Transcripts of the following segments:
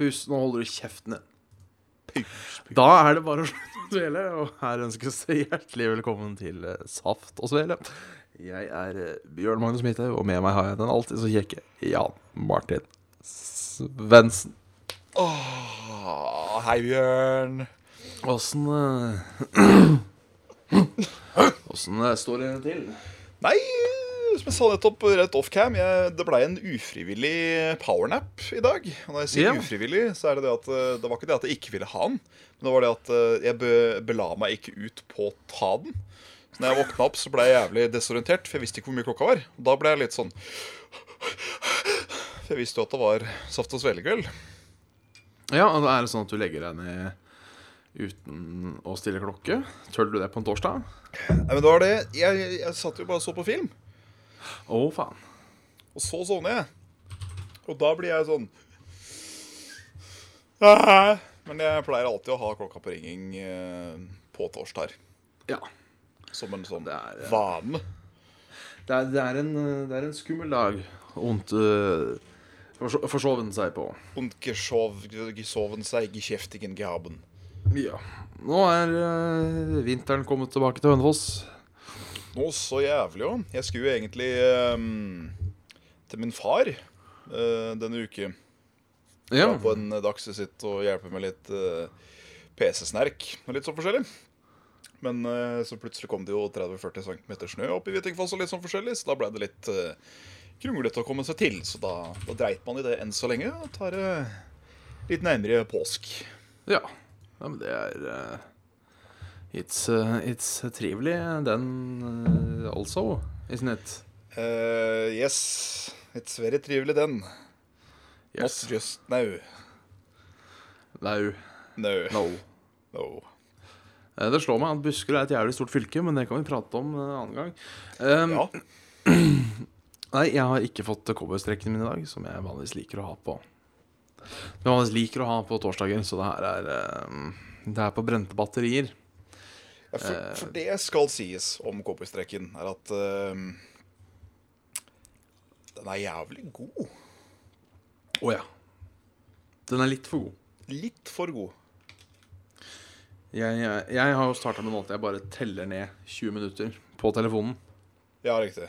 Pus, nå holder du kjeften din. Da er det bare å slutte å svele, og her ønskes hjertelig velkommen til eh, Saft og Svele. Jeg er eh, Bjørn Magnus Midthaug, og med meg har jeg den alltid så kjekke Jan Martin Svendsen. Åh, hei, Bjørn. Åssen eh, Åssen står det til? Nei, som jeg sa nettopp rett off-cam, det blei en ufrivillig powernap i dag. Og når jeg sier yeah. ufrivillig, så er det det at eh, det var ikke det at jeg ikke ville ha den, men det var det at eh, jeg be, bela meg ikke ut på å ta den. Så når jeg våkna opp, så ble jeg jævlig desorientert, for jeg visste ikke hvor mye klokka var. Og da ble jeg litt sånn For jeg visste jo at det var saft og svelekveld. Ja, og da er det sånn at du legger deg ned uten å stille klokke? Tør du det på en torsdag? Nei, men det var det. Jeg, jeg, jeg satt jo bare og så på film. Å, faen. Og så sovner jeg. Og da blir jeg sånn. Men jeg pleier alltid å ha klokka på ringing eh, på torsdag. Ja. Som en sånn Det er, eh, vane. Det er, det er, en, eh, det er en skummel dag. Vondt uh, forsoven seg på. Und gesoven seg gekjeftigen gehaben. Ja. Nå er uh, vinteren kommet tilbake til Hønefoss. Nå, så jævlig jo. Jeg skulle egentlig um, til min far uh, denne uke. Ja. På en dagsvisitt og hjelpe med litt uh, PC-snerk og litt sånn forskjellig. Men uh, så plutselig kom det jo 30-40 cm snø opp i Hvitingfoss og litt sånn forskjellig, så da ble det litt uh, kronglete å komme seg til. Så da, da dreit man i det enn så lenge og tar det litt nærmere påsk. ja. Ja, men det er It's, uh, it's trivelig, den uh, also, isn't it? Uh, yes, it's very trivelig den. Yes. Not just now. No. No. No. no. Eh, Det slår meg at Buskerud er et jævlig stort fylke, men det kan vi prate om en annen gang. Um, Ja. Nei, jeg har ikke fått cowboystrekkene mine i dag, som jeg vanligvis liker å ha på. Som jeg vanligvis liker å ha på torsdager, så det her er Det er på brente batterier. Ja, for, for det skal sies om cowboystrekken, er at uh, den er jævlig god. Å ja. Den er litt for god. Litt for god. Jeg, jeg, jeg har jo starta med noe at jeg bare teller ned 20 minutter på telefonen. Ja, riktig.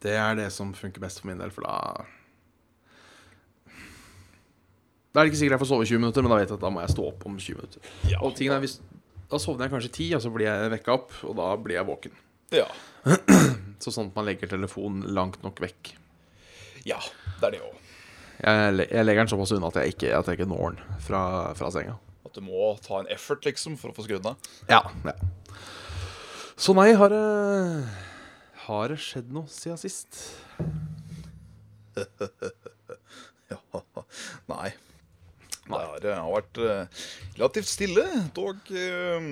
Det er det som funker best for min del, for da Da er det ikke sikkert jeg får sove 20 minutter, men da vet jeg at da må jeg stå opp om 20 minutter. Ja. Og tingen er, hvis, Da sovner jeg kanskje ti, og så blir jeg vekka opp, og da blir jeg våken. Ja. Så sånn at man legger telefonen langt nok vekk. ja, det er det òg. Jeg, jeg legger den såpass unna at jeg ikke, at jeg ikke når den fra, fra senga. At du må ta en effort, liksom, for å få skrudd av. Ja, ja. Så nei, har det Har det skjedd noe siden sist? Ja, nei. Det har, det har vært eh, relativt stille, dog eh,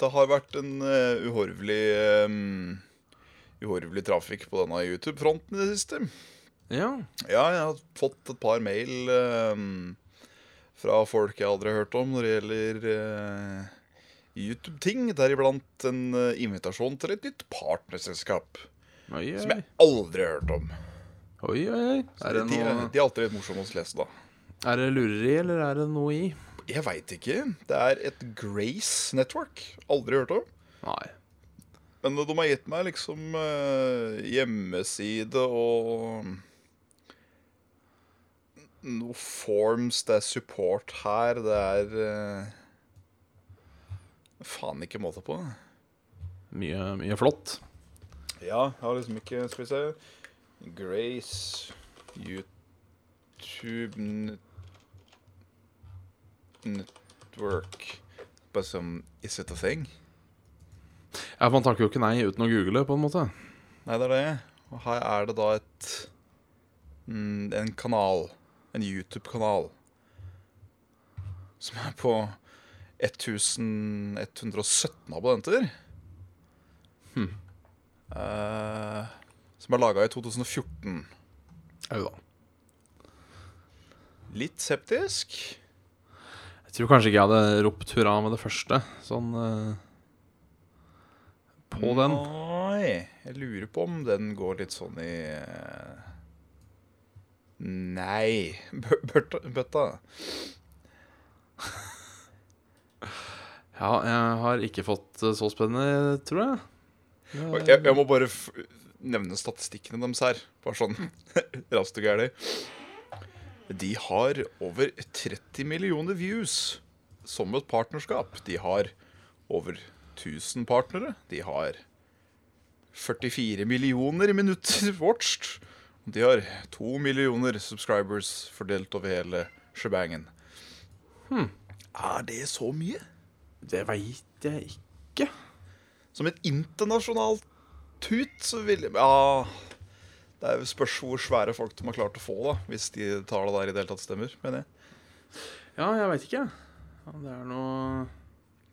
Det har vært en uh, uhorvelig eh, Uhorvelig trafikk på denne YouTube-fronten i det siste. Ja. Ja, jeg har fått et par mail eh, fra folk jeg aldri har hørt om når det gjelder uh, YouTube-ting. Deriblant en uh, invitasjon til et nytt partnerselskap. Oi, oi, Som jeg aldri har hørt om. oi, oi. Det de, de er alltid litt morsomme å lese, da. Er det lureri, eller er det noe i? Jeg veit ikke. Det er et Grace Network. Aldri hørt om. Nei. Men de har gitt meg liksom eh, hjemmeside og noe forms, det er support her, det er eh, Faen ikke måte på. Mye, mye flott. Ja, jeg har liksom ikke Skal vi se Grace YouTube Network Bare som Is it a thing? Ja, Man takker jo ikke nei uten å google, på en måte. Nei, det er det. Og her er det da et mm, En kanal. En YouTube-kanal. Som er på 1117 abonnenter. Eh, som er laga i 2014. Au da. Litt septisk. Jeg tror kanskje ikke jeg hadde ropt hurra med det første, sånn uh, På den. Nei, jeg lurer på om den går litt sånn i uh, Nei Bøtta. Ja, jeg har ikke fått eh, så spennende, tror jeg. Og Jeg, jeg må bare nevne statistikkene deres her. Bare sånn raskt og gærlig. De har over 30 millioner views som et partnerskap. De har over 1000 partnere. De har 44 millioner minutter watched. De har to millioner subscribers fordelt over hele shebangen. Er det så mye? Det veit jeg ikke. Som et internasjonalt tut, så vil Ja Det er jo spørs hvor svære folk de har klart å få, da hvis de tallene der i det hele tatt stemmer. mener jeg. Ja, jeg veit ikke. Ja, det er noe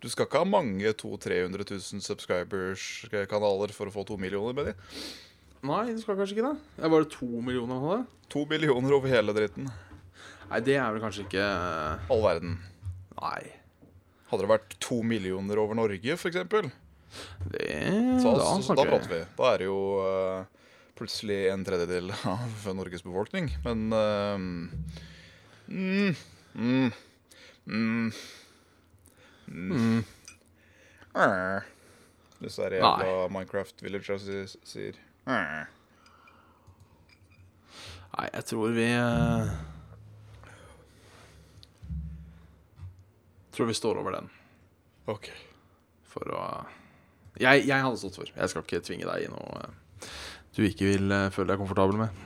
Du skal ikke ha mange 200 000-300 000 subscribers-kanaler for å få to millioner, mener jeg. Nei, du skal kanskje ikke det? Var det to millioner han hadde? To millioner over hele dritten. Nei, det er vel kanskje ikke All verden. Nei. Hadde det vært to millioner over Norge, f.eks., Det så, Da så, så da prater vi. Da er det jo eh, plutselig en tredjedel av Norges befolkning. Men uh, mm, mm, mm, Mm. øh. Disse her jævla Minecraft Villagers sier. øh. Nei, jeg tror vi uh, Tror vi står over den OK. for å Jeg, jeg hadde stått for. Jeg skal ikke tvinge deg i noe eh, du ikke vil eh, føle deg komfortabel med.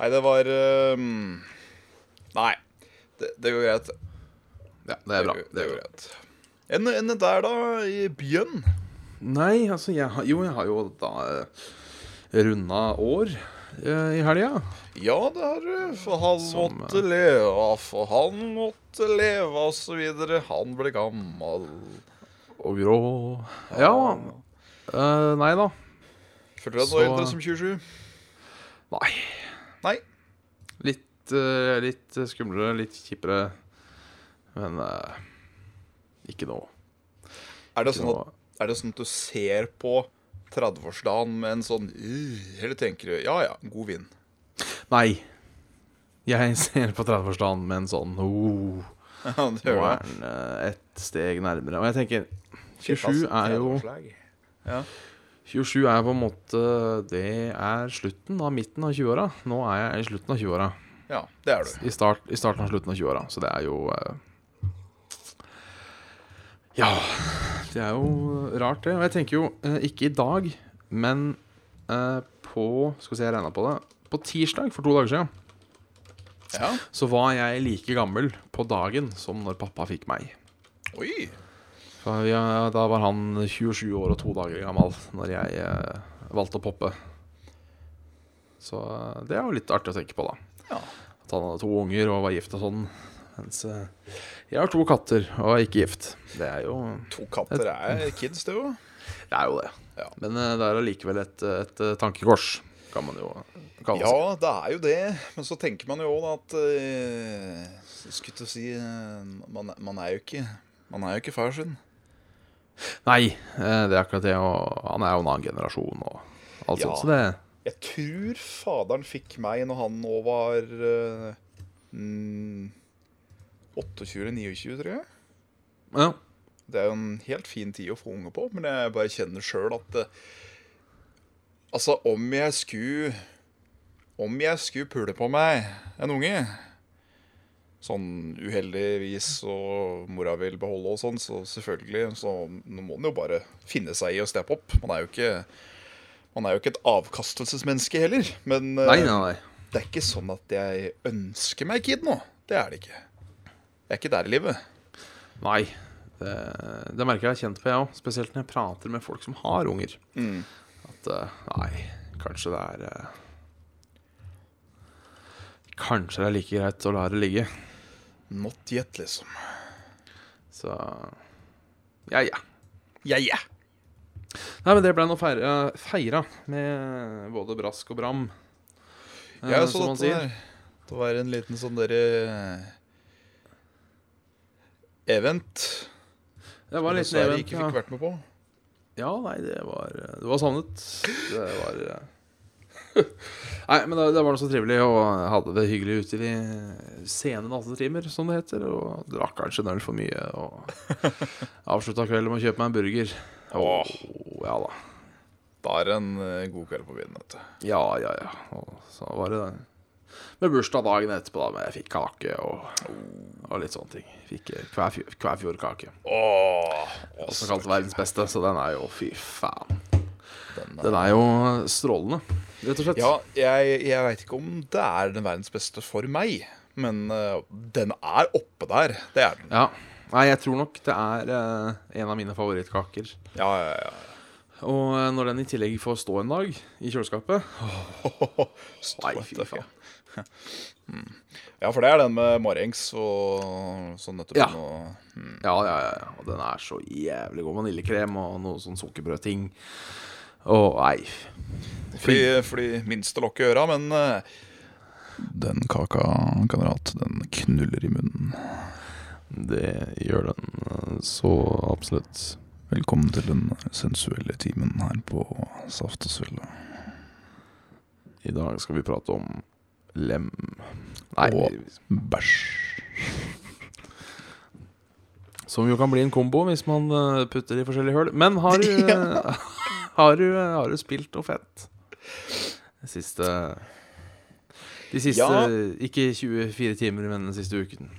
Nei, det var eh, Nei. Det, det går greit. Ja, det er bra. Det, Det går greit. Enn en der, da? I byen? Nei, altså jeg Jo, jeg har jo da eh, runda år i helga. Ja, det har du. For han Som, måtte leve, for han måtte leve, og så videre. Han ble gammel. Og grå Ja. Uh, nei da. Føler du deg Så- nå eldre som 27? Nei. Nei. Litt, uh, litt skumlere, litt kjipere. Men uh, ikke nå. Er det, sånn at, er det sånn at du ser på 30-årsdagen med en sånn uh, Eller tenker du ja ja, god vin? Nei. Jeg ser på 30-årsdagen med en sånn oh, Ja, Nå er den et ett steg nærmere. Og jeg tenker 27 er jo Ja. 27 er på en måte Det er slutten av midten av 20-åra. Nå er jeg i slutten av 20-åra. ja, det er du. I, start, I starten av slutten av 20-åra. Så det er jo eh, Ja. Det er jo rart, det. Og jeg tenker jo eh, ikke i dag, men eh, på Skal vi se, jeg regna på det. På tirsdag for to dager siden Ja. så var jeg like gammel på dagen som når pappa fikk meg. Oi. Ja, da var han 27 år og to dager gammel når jeg eh, valgte å poppe. Så eh, det er jo litt artig å tenke på, da. Ja. At han hadde to unger og var gift og sånn. Mens eh, jeg har to katter og er ikke gift. Det er jo, To katter er kids, det jo. det er jo det. Ja. Men eh, det er allikevel et, et, tankekors, kan man jo kalle det. Ja, det er jo det. Men så tenker man jo òg at Skulle til å si man, man er jo ikke Man er jo ikke far sin. Nei, eh, det er akkurat det. Og han er jo en annen generasjon og alt Ja. sånt. Så det Jeg tror faderen fikk meg når han nå var eh, mm, 28-29, tror jeg. Ja. Det er jo en helt fin tid å få unge på, men jeg bare kjenner sjøl at eh, Altså, om jeg skulle Om jeg skulle pule på meg en unge Sånn uheldigvis, og mora vil beholde og sånn, så selvfølgelig Så nå må en jo bare finne seg i å steppe opp. Man er jo ikke Man er jo ikke et avkastelsesmenneske heller. Men eh, Nei, nei, nei. det er ikke sånn at jeg ønsker meg kid nå. Det er det ikke. Jeg er ikke der i livet. Nei. Det, det merker jeg har kjent på, jeg òg. Spesielt når jeg prater med folk som har unger. At eh, nei, kanskje det er eh, Kanskje det er like greit å la det ligge. Not yet, liksom. Så ja, ja. Ja, ja. Nei, men det ble nå feira, feira med både brask og bram. eh, Jeg så dette der. Det var en liten sånn derre Event. Det var en liten event. ikke Ja. vært med på. ja, nei, det var, det var savnet. Det var eh, Nei, men det, det var noe så trivelig, og hadde det hyggelig ute i sene nattetimer, som det heter. Og drakk kanskje en øl for mye, og avslutta kvelden med å kjøpe meg en burger. Åh. ja da. Da er det en eh, god kveld på byen. vet du. Ja, ja, ja. Og så var det den. Med bursdag dagen etterpå, da, men jeg fikk kake og, og litt sånne ting. Fikk eh, Kvæfjord- Kvæfjordkake. Åh, Også kalt verdens beste, så den er jo fy faen. den er- Den er jo strålende, rett og slett. Ja, jeg, jeg veit ikke om det er den verdens beste for meg, men eh, den er oppe der. Det er den. Ja. Nei, jeg tror nok det er eh, en av mine favorittkaker. Ja, ja, ja. Og eh, når den i tillegg får stå en dag i kjøleskapet Nei, fy faen. Ja, for det er den med marengs og sånn nettopp. Ja. Og, Ja, ja, ja. ja. Og den er så jævlig god. Vaniljekrem og noe sånn sukkerbrødting. Og nei. fordi, fordi minste lokk i øra, men eh, Den kaka, kamerat, den knuller i munnen. Det gjør den eh, så absolutt. Velkommen til den sensuelle timen her på Saft og Svelle. I dag skal vi prate om lem. Nei, Og- Bæsj. som jo kan bli en kombo hvis man eh, putter i forskjellige høl. Men har du, eh, har du, har du spilt noe fett? De siste De siste Ja. Ikke 24 timer, men den siste uken.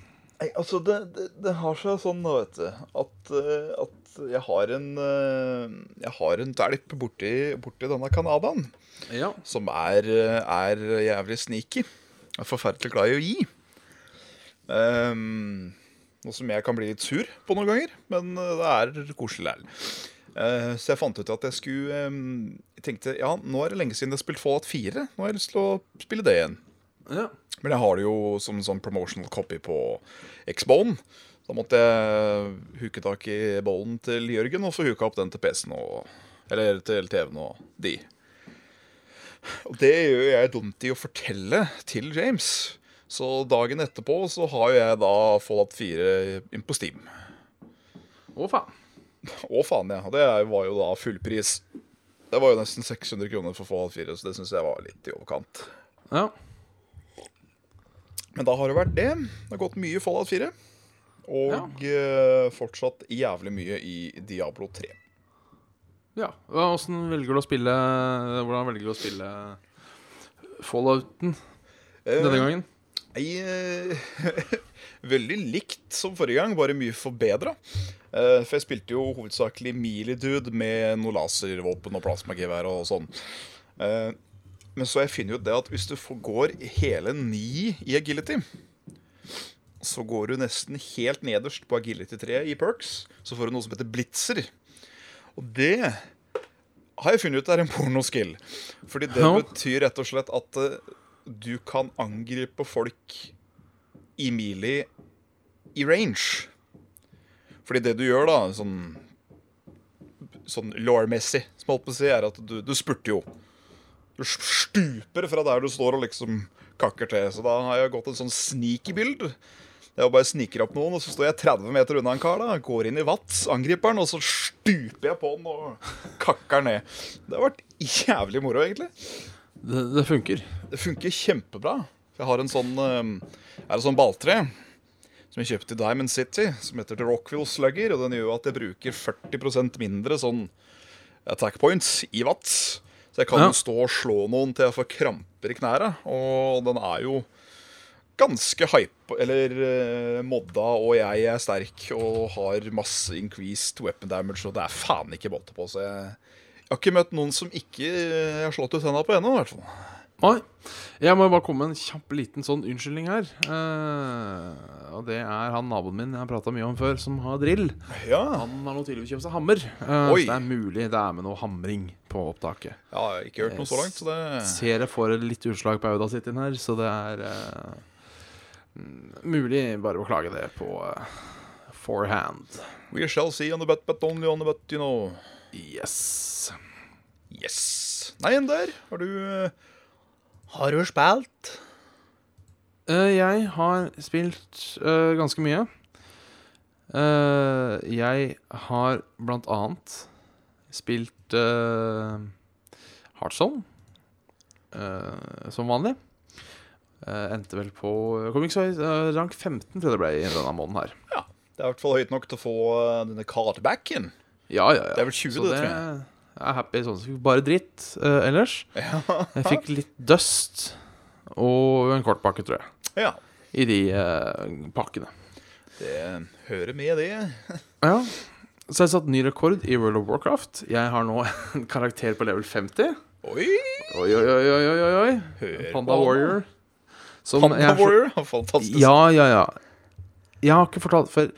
Nei, altså, det, det, det har seg sånn, da, vet du, at, eh, at jeg har en eh, Jeg har en dælp borti, borti denne Canadaen Ja. som er, er jævlig sneaky. Er forferdelig glad i å gi. Um, noe som jeg kan bli litt sur på noen ganger, men eh, det er koselig så jeg fant ut at jeg skulle Jeg tenkte ja, nå er det lenge siden jeg har spilt Fallout 4. Nå har jeg lyst til å spille det igjen. ja. Men jeg har det jo som en sånn promotional copy på Xbone. Da måtte jeg huke tak i bollen til Jørgen og få huka opp den til PC-en og Eller til TV-en og de. Og det gjør jeg dumt i å fortelle til James. Så dagen etterpå så har jeg da Fallout 4 inn på Steam. Å, faen. Å faen, ja. Det var jo da fullpris. Det var jo nesten 600 kroner for Fallout 4, så det syns jeg var litt i overkant. Ja. Men da har det vært det. Det har gått mye Fallout 4. Og eh, fortsatt jævlig mye i Diablo 3. ja. Åssen velger du å spille Hvordan velger du å spille Fallouten denne gangen? Eh, veldig likt som forrige gang, bare mye forbedra. Eh, for jeg spilte jo hovedsakelig melee dude med noe laservåpen og plasmagevær og sånn. Eh, men så jeg finner jo det at hvis du går hele ni i agility, så går du nesten helt nederst på agility 3 i perks. Så får du noe som heter blitzer. Og det har jeg funnet ut er en pornoskill. Fordi det betyr rett og slett at eh, du kan angripe folk i melee i range. Fordi det du gjør, da, sånn Sånn law-messig, som jeg holdt på å si, er at du, du spurter jo. Du stuper fra der du står og liksom kakker til. Så da har jeg gått en sånn sneaky bild. Jeg bare sniker opp noen, og så står jeg 30 meter unna en kar. da Går inn i vatt, angriper han, og så stuper jeg på han og kakker ned. Det har vært jævlig moro, egentlig. Det, det funker. Det funker kjempebra. Jeg har en sånn eh, er det sånn balltre som jeg kjøpte i Diamond City, som heter The Rockville Slugger. Og den gjør at jeg bruker 40% mindre sånn attack points i watt. Så jeg kan Ja. stå og slå noen til jeg får kramper i knærne. Og den er jo ganske hype, eller uh, modda, og jeg er sterk og har masse increased weapon damage, og det er faen ikke måte på. Så jeg, jeg har ikke møtt noen som ikke eh, har slått ut tenna på ennå, i hvert fall. Oi. Jeg må bare komme med en kjapp liten sånn unnskyldning her. Eh, og det er han naboen min jeg har prata mye om før, som har drill. Ja. Han har nå tydeligvis kjøpt seg hammer. Eh, Oi. så det er mulig det er med noe hamring på opptaket. Ja, jeg har ikke hørt noe så langt, så det Ser jeg får litt utslag på auda sitt inn her, så det er eh, mulig bare å klage det på eh, forehand. We shall see on the butt, but only on the butt, you know. Yes. Yes. Nei, en der. Har du eh, Har du spilt? Uh, jeg har spilt uh, ganske mye. Uh, jeg har blant annet spilt uh, Heartzone. eh, som vanlig. Eh, endte vel på Kom ikke så rank 15, tror jeg det ble i denne måneden her. Det er i hvert fall høyt nok til å få denne cardbacken. Ja, ja, ja. Det er vel 20 Så det, det tror jeg. Jeg er happy sånn. Fikk bare dritt eh, ellers. Ja. Jeg fikk litt dust og en kortpakke, tror jeg, ja. i de eh, pakkene. Det hører med, det. Ja. Så jeg satt ny rekord i World of Warcraft. Jeg har nå en karakter på level 50. Oi! Oi, oi, oi, oi, oi, oi. Hør Panda på han. Warrior. Som Panda jeg så- Warrior. Fantastisk. Ja, ja, ja. Jeg har ikke fortalt For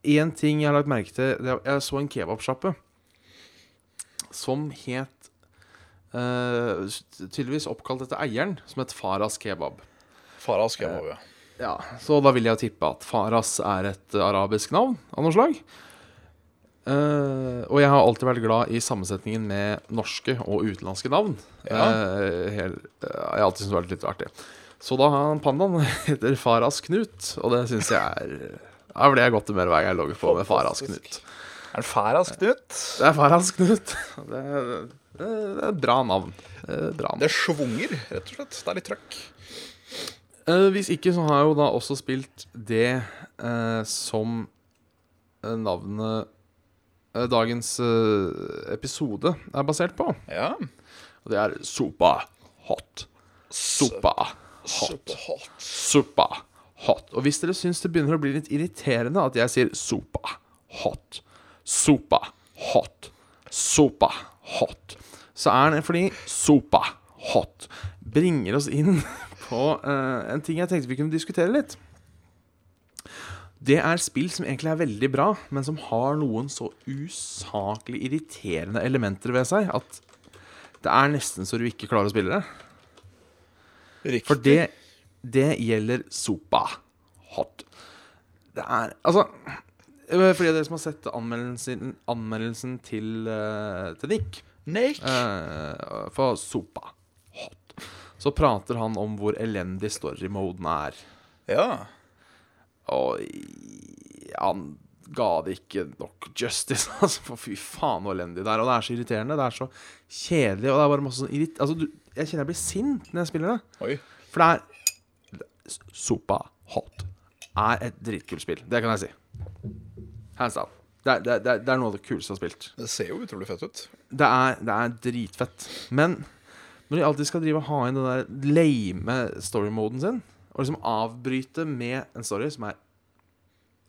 Én ting jeg har lagt merke til Jeg så en kebabsjappe som het uh, Tydeligvis oppkalt etter eieren, som het Faras kebab. Faras kebab, ja. Ja, Så da vil jeg tippe at Faras er et arabisk navn av noe slag. Uh, og jeg har alltid vært glad i sammensetningen med norske og utenlandske navn. Ja. Uh, hel, uh, jeg har alltid syntes det har vært litt artig. Så da har han pandaen heter Faras Knut, og det syns jeg er Da blir jeg godt humør hver gang jeg logger på med Faras Knut. Er det Faras Knut? Det er Faras Knut. Det, er- det, er et bra navn. Det er et bra navn. Det svunger, rett og slett. Det er litt trøkk. Eh, hvis ikke, så har jeg jo da også spilt det eh, som eh, navnet eh, dagens eh, episode er basert på. Ja. Og det er Sopa Hot. Sopa Hot. Superhot. Sopa Hot. Og hvis dere syns det begynner å bli litt irriterende at jeg sier Sopa Hot, Sopa Hot, Sopa Hot, så er det fordi Sopa Hot bringer oss inn på uh, en ting jeg tenkte vi kunne diskutere litt. Det er spill som egentlig er veldig bra, men som har noen så usaklig irriterende elementer ved seg at det er nesten så du ikke klarer å spille det. Riktig. For det, det gjelder Sopa Hot. Det er Altså Fordi For dere som har sett anmeldelsen, anmeldelsen til, eh, til Nick Nick. eh, for Sopa Hot, så prater han om hvor elendig story-moden er. Ja. Og han ga det ikke nok justice. Altså, for fy faen så elendig det er. Og det er så irriterende. Det er så kjedelig. Og det er bare masse sånn irrit... Altså, du, jeg kjenner jeg blir sint når jeg spiller det. Oi. For det er Sopa Hot er et dritkult spill. Det kan jeg si. Hands down. Det er, det, er, det er- noe av det kuleste jeg har spilt. Det ser jo utrolig fett ut. Det er, det er dritfett. Men når de alltid skal drive og ha inn den der lame story-moden sin, og liksom avbryte med en story som er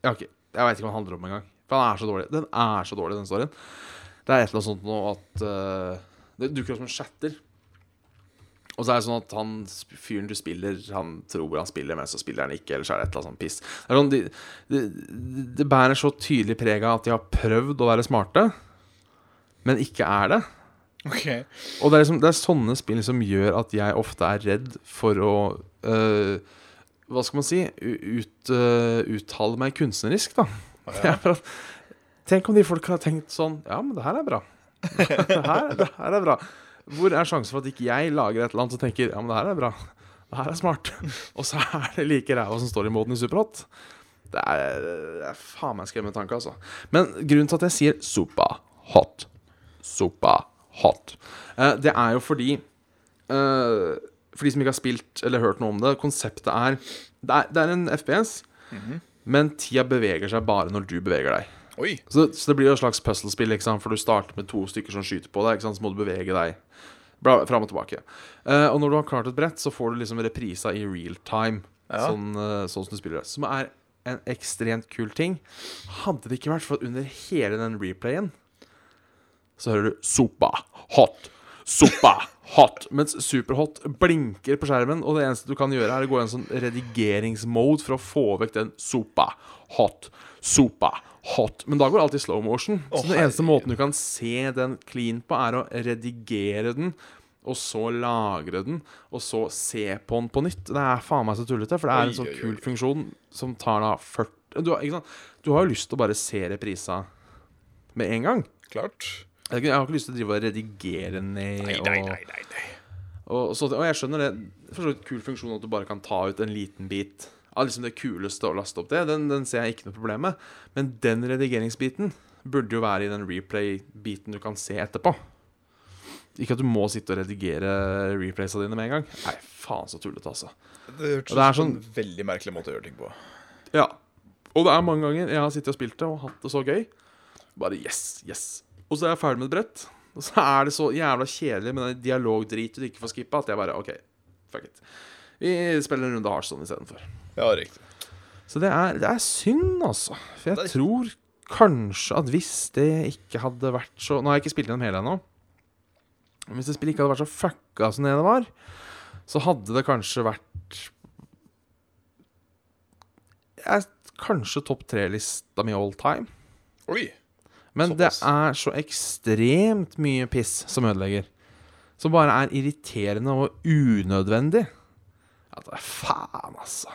Jeg, ikke, jeg veit ikke hva den handler om engang. For den er så dårlig. Den er så dårlig, den storyen. Det er et eller annet sånt nå at uh, Det dukker opp som chatter. Og så er det sånn at han fyren du spiller, han tror han spiller, men så spiller han ikke. Eller så er det et eller annet sånt piss. Det, sånn, de, det, det, det bærer så tydelig preg av at de har prøvd å være smarte, men ikke er det. Okay. Og det er, liksom, det er sånne spill som gjør at jeg ofte er redd for å uh, Hva skal man si? Ut, uh, uttale meg kunstnerisk, da. Er at- Tenk om de folka har tenkt sånn Ja, men det her er bra. det, her, det her er bra. Hvor er sjansen for at ikke jeg lager et eller annet og tenker Ja, men det her er bra. Det her er smart. Og så er det like ræva som står i moden i Superhot. Det er, det er faen meg skremmende tanke, altså. Men grunnen til at jeg sier superhot, hot, sopa hot, eh, det er jo fordi eh, For de som ikke har spilt eller hørt noe om det, konseptet er Det er, det er en FPS, men tida beveger seg bare når du beveger deg. Så, så det blir jo et slags puslespill, for du starter med to stykker som skyter på deg, så må du bevege deg fram og tilbake. Uh, og når du har klart et brett, så får du liksom reprisa i real time, Ja. sånn, uh, sånn som du spiller det. Som er en ekstremt kul ting. Hadde det ikke vært for at under hele den replayen så hører du sopa, hot, sopa, hot. Mens superhot blinker på skjermen, og det eneste du kan gjøre, er å gå i en sånn redigeringsmode for å få vekk den sopa, hot, sopa, hot. Men da går alt i slow motion. så så den eneste måten du kan se den clean på, er å redigere den. Og så lagre den, og så se på den på nytt. Det er faen meg så tullete, for det er en sånn kul funksjon som tar da 40 du du har jo lyst til å bare se reprisa med en gang. Klart. Jeg har ikke- jeg har ikke lyst til å drive og redigere ned Nei, nei, nei, nei, nei. og, så, og jeg skjønner det. Det er for så vidt kul funksjon at du bare kan ta ut en liten bit av liksom det kuleste å laste opp det. Den, den ser jeg ikke noe problem med. Men den redigeringsbiten burde jo være i den replay-biten du kan se etterpå. ikke at du må sitte og redigere replaysa dine med en gang. Nei, faen så tullete, altså. Det hørtes er ut som sånn- en veldig merkelig måte å gjøre ting på. Ja. Og det er mange ganger jeg har sittet og spilt det og hatt det så gøy. Bare yes, yes. Og så er jeg ferdig med et brett. Og så er det så jævla kjedelig med den dialogdrit du ikke får skippa, at jeg bare OK, fuck it. Vi spiller en runde Hardstone istedenfor. Ja, riktig. Så det er, det er synd, altså. For jeg tror kanskje at hvis det ikke hadde vært så Nå har jeg ikke spilt gjennom hele ennå. Hvis det spillet ikke hadde vært så fucka som det det var, så hadde det kanskje vært jeg, Kanskje topp tre-lista mi all time. Oi. Men det er så ekstremt mye piss som ødelegger. Som bare er irriterende og unødvendig. Ja, det er faen, altså.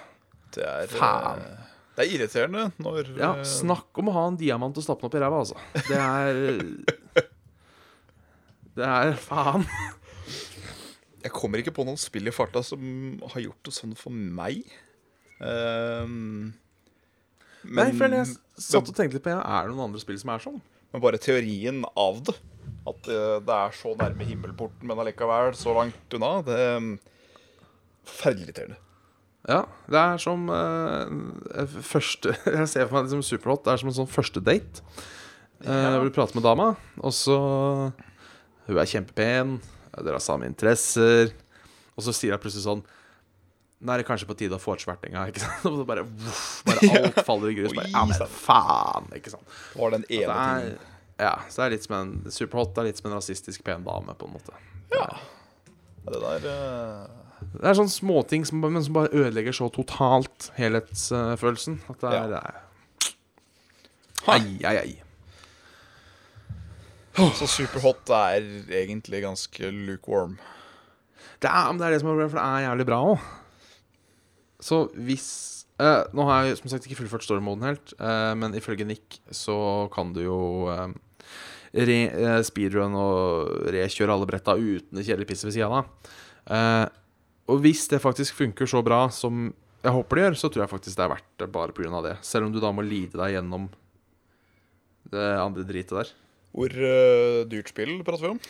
Det er Faen. eh, Det er irriterende når Ja, eh, snakk om å ha en diamant å stappe den opp i ræva, altså. Det er Det er faen. Jeg kommer ikke på noen spill i farta som har gjort det sånn for meg. Ehm, Nei, for jeg satt og tenkte litt på ja, Er det noen andre spill som er sånn? men bare teorien av det. At eh, det er så nærme himmelporten, men allikevel så langt unna. Det er mm, forferdelig irriterende. Ja, det er som uh, første Jeg ser for meg liksom Superhot. Det er som en sånn første date. Uh, Ja. Hvor du prater med dama, og så Hun er kjempepen, dere har samme interesser, og så sier hun plutselig sånn Nå er det kanskje på tide å få ut svertinga, ikke sant? Og så bare, uff, bare alt faller i grus. Bare, ja, men faen, ikke sant? Var den ene er, ja, så det er litt som en Superhot er litt som en rasistisk pen dame, på en måte. Ja. Det der eh, Det er sånne småting som, men som bare ødelegger så totalt helhetsfølelsen. At det er, det er Ai, ai, ai. Så Superhot er egentlig ganske lukewarm. Det er, men det er det som er problemet, for det er jævlig bra òg. Så hvis eh, Nå har jeg som sagt ikke fullført storymoden helt, eh, men ifølge Nick så kan du jo eh, re, eh, speedrun og rekjøre alle bretta uten det kjedelige pisset ved sida av. Eh, og hvis det faktisk funker så bra som jeg håper det gjør, så tror jeg faktisk det er verdt det bare pga. det. Selv om du da må lide deg gjennom det andre dritet der. Hvor uh, dyrt spill prater vi om?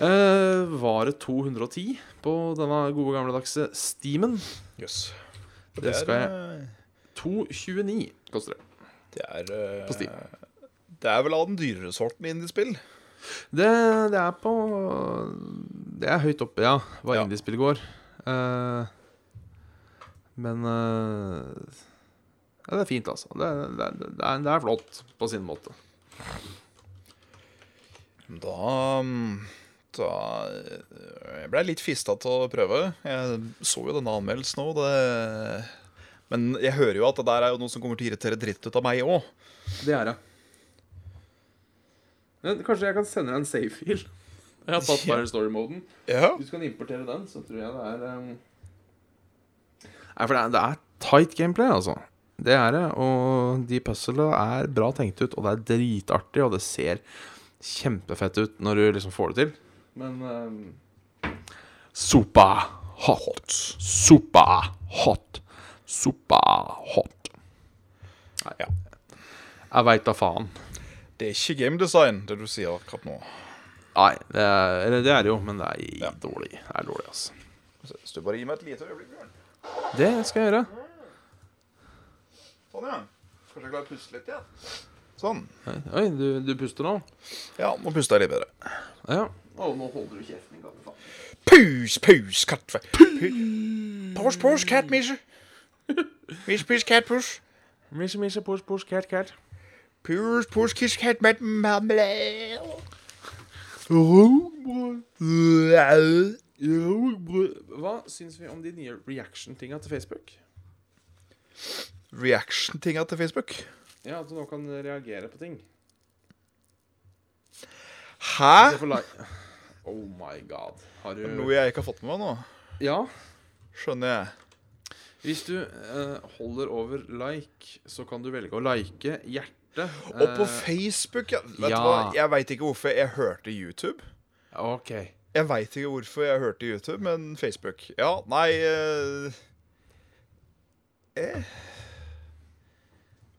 Uh, var det 210 på denne gode gamledagse Steamen? Jøss. Det skal jeg- eh, 229 koster det. Det er uh, På Steam. Det er vel av den dyrere sorten indiespill. Det, det er på Det er høyt oppe, ja, hva Ja. indiespill går. Eh, men uh, ja, det er fint, altså. Det, det, det, er, det er flott på sin måte. Da Da Jeg ble litt fista til å prøve. Jeg så jo denne anmeldelsen òg. Men jeg hører jo at det der er jo noe som kommer til å irritere dritt ut av meg òg. Det er det. Men kanskje jeg kan sende deg en save-fil? Jeg har tatt Fire bare story-moden. Ja. Hvis du kan importere den, så tror jeg det er um... Nei, for det er, det er tight gameplay, altså. Det er det. Og de puzzlene er bra tenkt ut, og det er dritartig, og det ser kjempefett ut når du liksom får det til. Men um... Sopa hot. Sopa hot. Sopa hot. Nei, Ja. Jeg veit da faen. Det er ikke gamedesign, det du sier akkurat nå. Nei, det er, eller det er det jo, men det er Ja. dårlig. Det er dårlig, altså. Hvis du bare gir meg et lite øyeblikk, Bjørn. Det skal jeg gjøre. Sånn, ja. Kanskje jeg klarer å puste litt igjen. Sånn. Oi, du, du puster nå? Ja, nå puster jeg litt bedre. Ja. Å, nå holder du kjeften i faen. Pus, pus, katt. Pus, pus, katt, Misje. Misje, pus, katt, pus. Misje, misje, pus, pus, katt, katt. Pus, pus, kiss, katt, mat, marmelade. Hva syns vi om de nye reaction-tinga til Facebook? Reaction-tinga til Facebook. Ja, At du nå kan reagere på ting. Hæ? Oh my god. Har du Noe jeg ikke har fått med meg nå. Ja. Skjønner jeg. Hvis du eh, holder over like, så kan du velge å like hjerte. Og på eh, Facebook, ja. Vet ja. du hva? Jeg veit ikke hvorfor jeg hørte YouTube. OK. Jeg veit ikke hvorfor jeg hørte YouTube, men Facebook. Ja, nei eh, eh.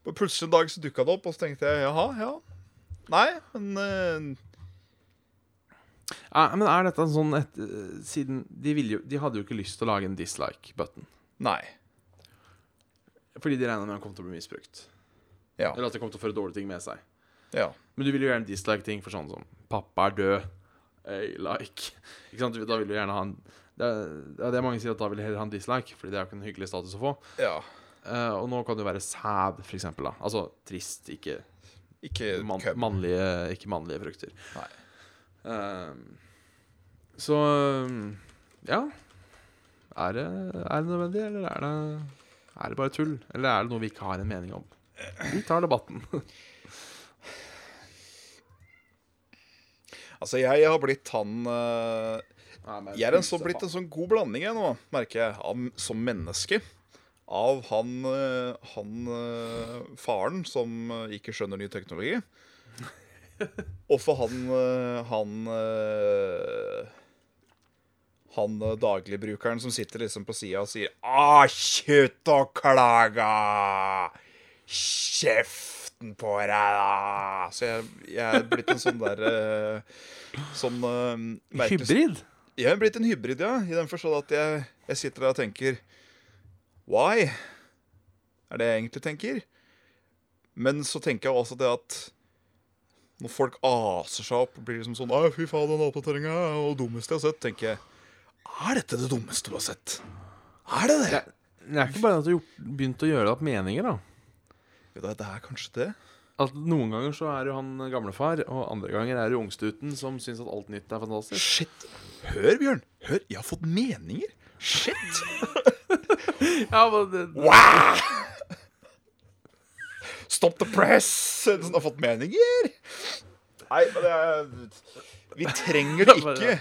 Plutselig en dag så dukka det opp, og så tenkte jeg jaha, ja. Nei, men eh, Ja, men er dette en sånn et, eh, Siden de, ville jo, de hadde jo ikke lyst til å lage en dislike-button. Nei. Fordi de regna med den kom til å bli misbrukt. Ja. Eller at det kommer til å føre dårlige ting med seg. ja. Men du vil jo gjerne dislike ting for sånn som 'Pappa er død'. Hey, like. Ikke sant? Da vil du gjerne ha en det er, det er mange sier at da vil heller ha en dislike, Fordi det er jo ikke en hyggelig status å få. ja. Uh, og nå kan det jo være sad, for eksempel. Da. Altså trist, ikke, Ikke man, mannlige, ikke mannlige frukter. Nei. Uh, så ja. Er det, er det nødvendig, eller er det, er det bare tull? Eller er det noe vi ikke har en mening om? Vi tar debatten. Altså, jeg har blitt han eh, Jeg er en så, blitt en sånn god blanding jeg nå, merker jeg, av, som menneske. Av han, eh, han eh, faren som ikke skjønner ny teknologi. Og for han Han Han dagligbrukeren som sitter liksom på sida og sier Ah, slutt og klaga! Kjeften på deg, da! Så jeg, jeg er blitt en sånn der eh, Sånn eh, merkelig- Hybrid? jeg er blitt en hybrid, ja. I den forstand at jeg, jeg sitter der og tenker Why? Er det jeg egentlig tenker. Men så tenker jeg også det at når folk aser seg opp og blir liksom sånn fy faen, den oppdateringa er det dummeste jeg har sett. tenker jeg Er dette det dummeste du har sett? Er det det? Det, det er ikke bare at du har begynt å gjøre deg opp meninger, da. Jo, det er kanskje det. At Noen ganger så er jo han gamlefar, og andre ganger er det ungstuten som syns at alt nytt er fantastisk. Shit. Hør, Bjørn. Hør, jeg har fått meninger. Shit. Ja, men det, Wow! Stop the press! Den har fått meninger. Nei, men det er Vi trenger det ikke.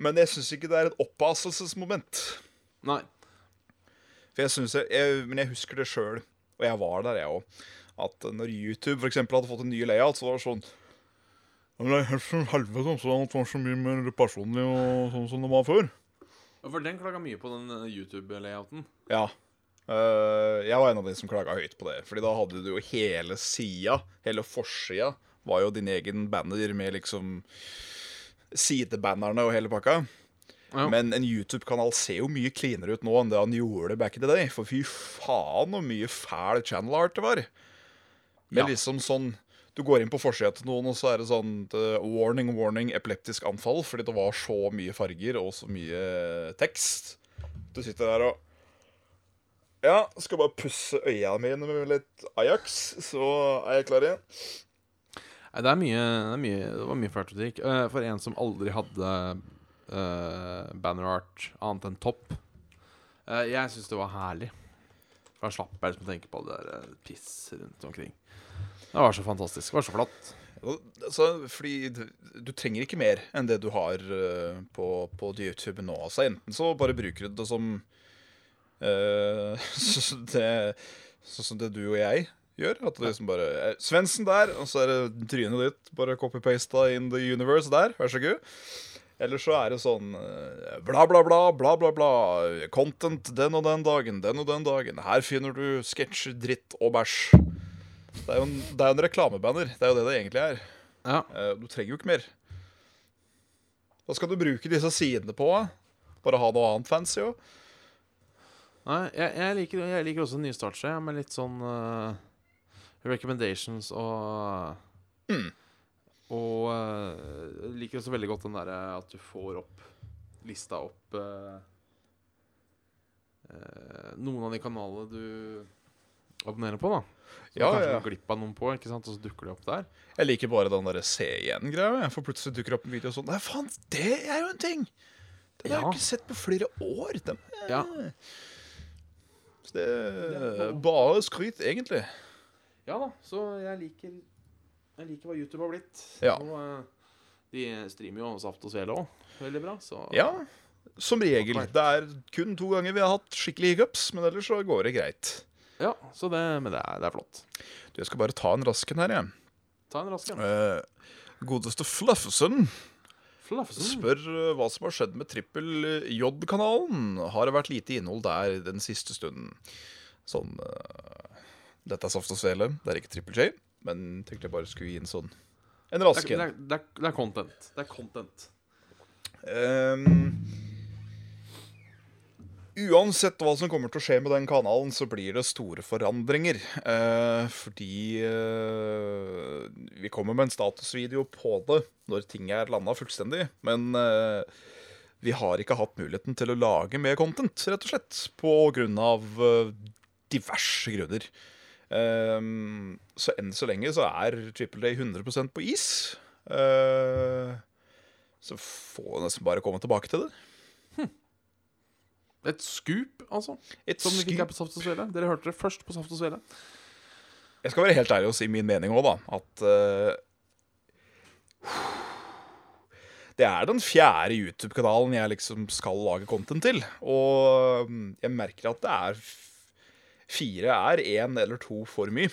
Men jeg syns ikke det er et oppaselsesmoment. Nei. For jeg syns jeg, jeg, Men jeg husker det sjøl, og jeg var der, jeg òg. At når YouTube for eksempel, hadde fått en ny layout, så var det sånn «Ja, men det er helt som helvete altså, at det var så mye mer personlig og sånn som det var før. Ja, For den klaga mye på den eh, YouTube-layouten. Ja. Uh, jeg var en av de som klaga høyt på det. Fordi da hadde du jo hele sida, hele forsida, var jo din egen banner med liksom sidebannerne og hele pakka. Ja. Men en YouTube-kanal ser jo mye cleanere ut nå enn det han gjorde back in the day. For fy faen så mye fæl channel art det var. Med Ja. liksom sånn Du går inn på forsida til noen, og så er det sånn eh, Warning, warning, epileptisk anfall. Fordi det var så mye farger og så mye tekst. Du sitter der og Ja, skal bare pusse øya mine med litt Ajax, så er jeg klar igjen. Nei, det er mye Det, er mye, det var mye fælt å drikke. For en som aldri hadde uh, banner art annet enn topp. Uh, jeg syns det var herlig. For Da slapp jeg liksom å tenke på det der eh, piss rundt omkring. Det var så fantastisk. Det var så flott. Altså, fordi du, trenger ikke mer enn det du har uh, på, på YouTube nå. Altså, enten så bare bruker du det som eh, så det, Sånn som det du og jeg gjør. At det liksom bare er Svendsen der, og så er det trynet ditt. Bare copy-pasta in the universe der. Vær så god. Eller så er det sånn eh, bla, bla, bla, bla, bla, bla. Content den og den dagen, den og den dagen. Her finner du sketsjer, dritt og bæsj. Det er jo en, det er en reklamebanner. Det er jo det det egentlig er. Ja. Eh, Du trenger jo ikke mer. Hva skal du bruke disse sidene på? Bare ha noe annet fancy òg? Nei, jeg, jeg, liker, jeg liker også nystartsskje med litt sånn uh, recommendations og Mm. Og jeg liker også veldig godt den derre at du får opp lista opp uh, uh, noen av de kanalene du abonnerer på, da. Så Ja, kanskje ja. går glipp av noen på, ikke sant? og så dukker de opp der. Jeg liker bare den derre se igjen-greia. For plutselig dukker det opp en video sånn Nei, faen, det er jo en ting! Den har jeg ikke sett på flere år. Den, Ja. Så det er bare skryt, egentlig. Ja da, så jeg liker Jeg liker hva YouTube har blitt. Ja. Og eh, de streamer jo Saft og Svele òg veldig bra, så Ja, som regel. Det er kun to ganger vi har hatt skikkelig hiccups, men ellers så går det greit. Ja, så det, men det er, det er flott. Du, jeg skal bare ta en rasken her, jeg. Ta en rask en. Eh, godeste Fluffesen Fluffesen. spør uh, hva som har skjedd med trippel J-kanalen. Har det vært lite innhold der den siste stunden? Sånn uh, Dette er Saft og Svele, det er ikke trippel J, men tenkte jeg bare skulle gi en sånn en rask det, en. det, det er content. Det er content. Um, uansett hva som kommer til å skje med den kanalen, så blir det store forandringer. Uh, fordi uh, vi kommer med en statusvideo på det når ting er landa fullstendig. Men uh, vi har ikke hatt muligheten til å lage mer content, rett og slett. På grunn av diverse grunner. Ehm, så enn så lenge så er Triple Day 100% på is. Uh, så får vi nesten bare komme tilbake til det. Et scoop, altså. Et Som ikke er på Saft og Svele. Dere hørte det først på Saft og Svele. Jeg skal være helt ærlig og si min mening òg, da. At uh, Det er den fjerde YouTube-kanalen jeg liksom skal lage content til. Og mm, jeg merker at det er Fire er én eller to for mye.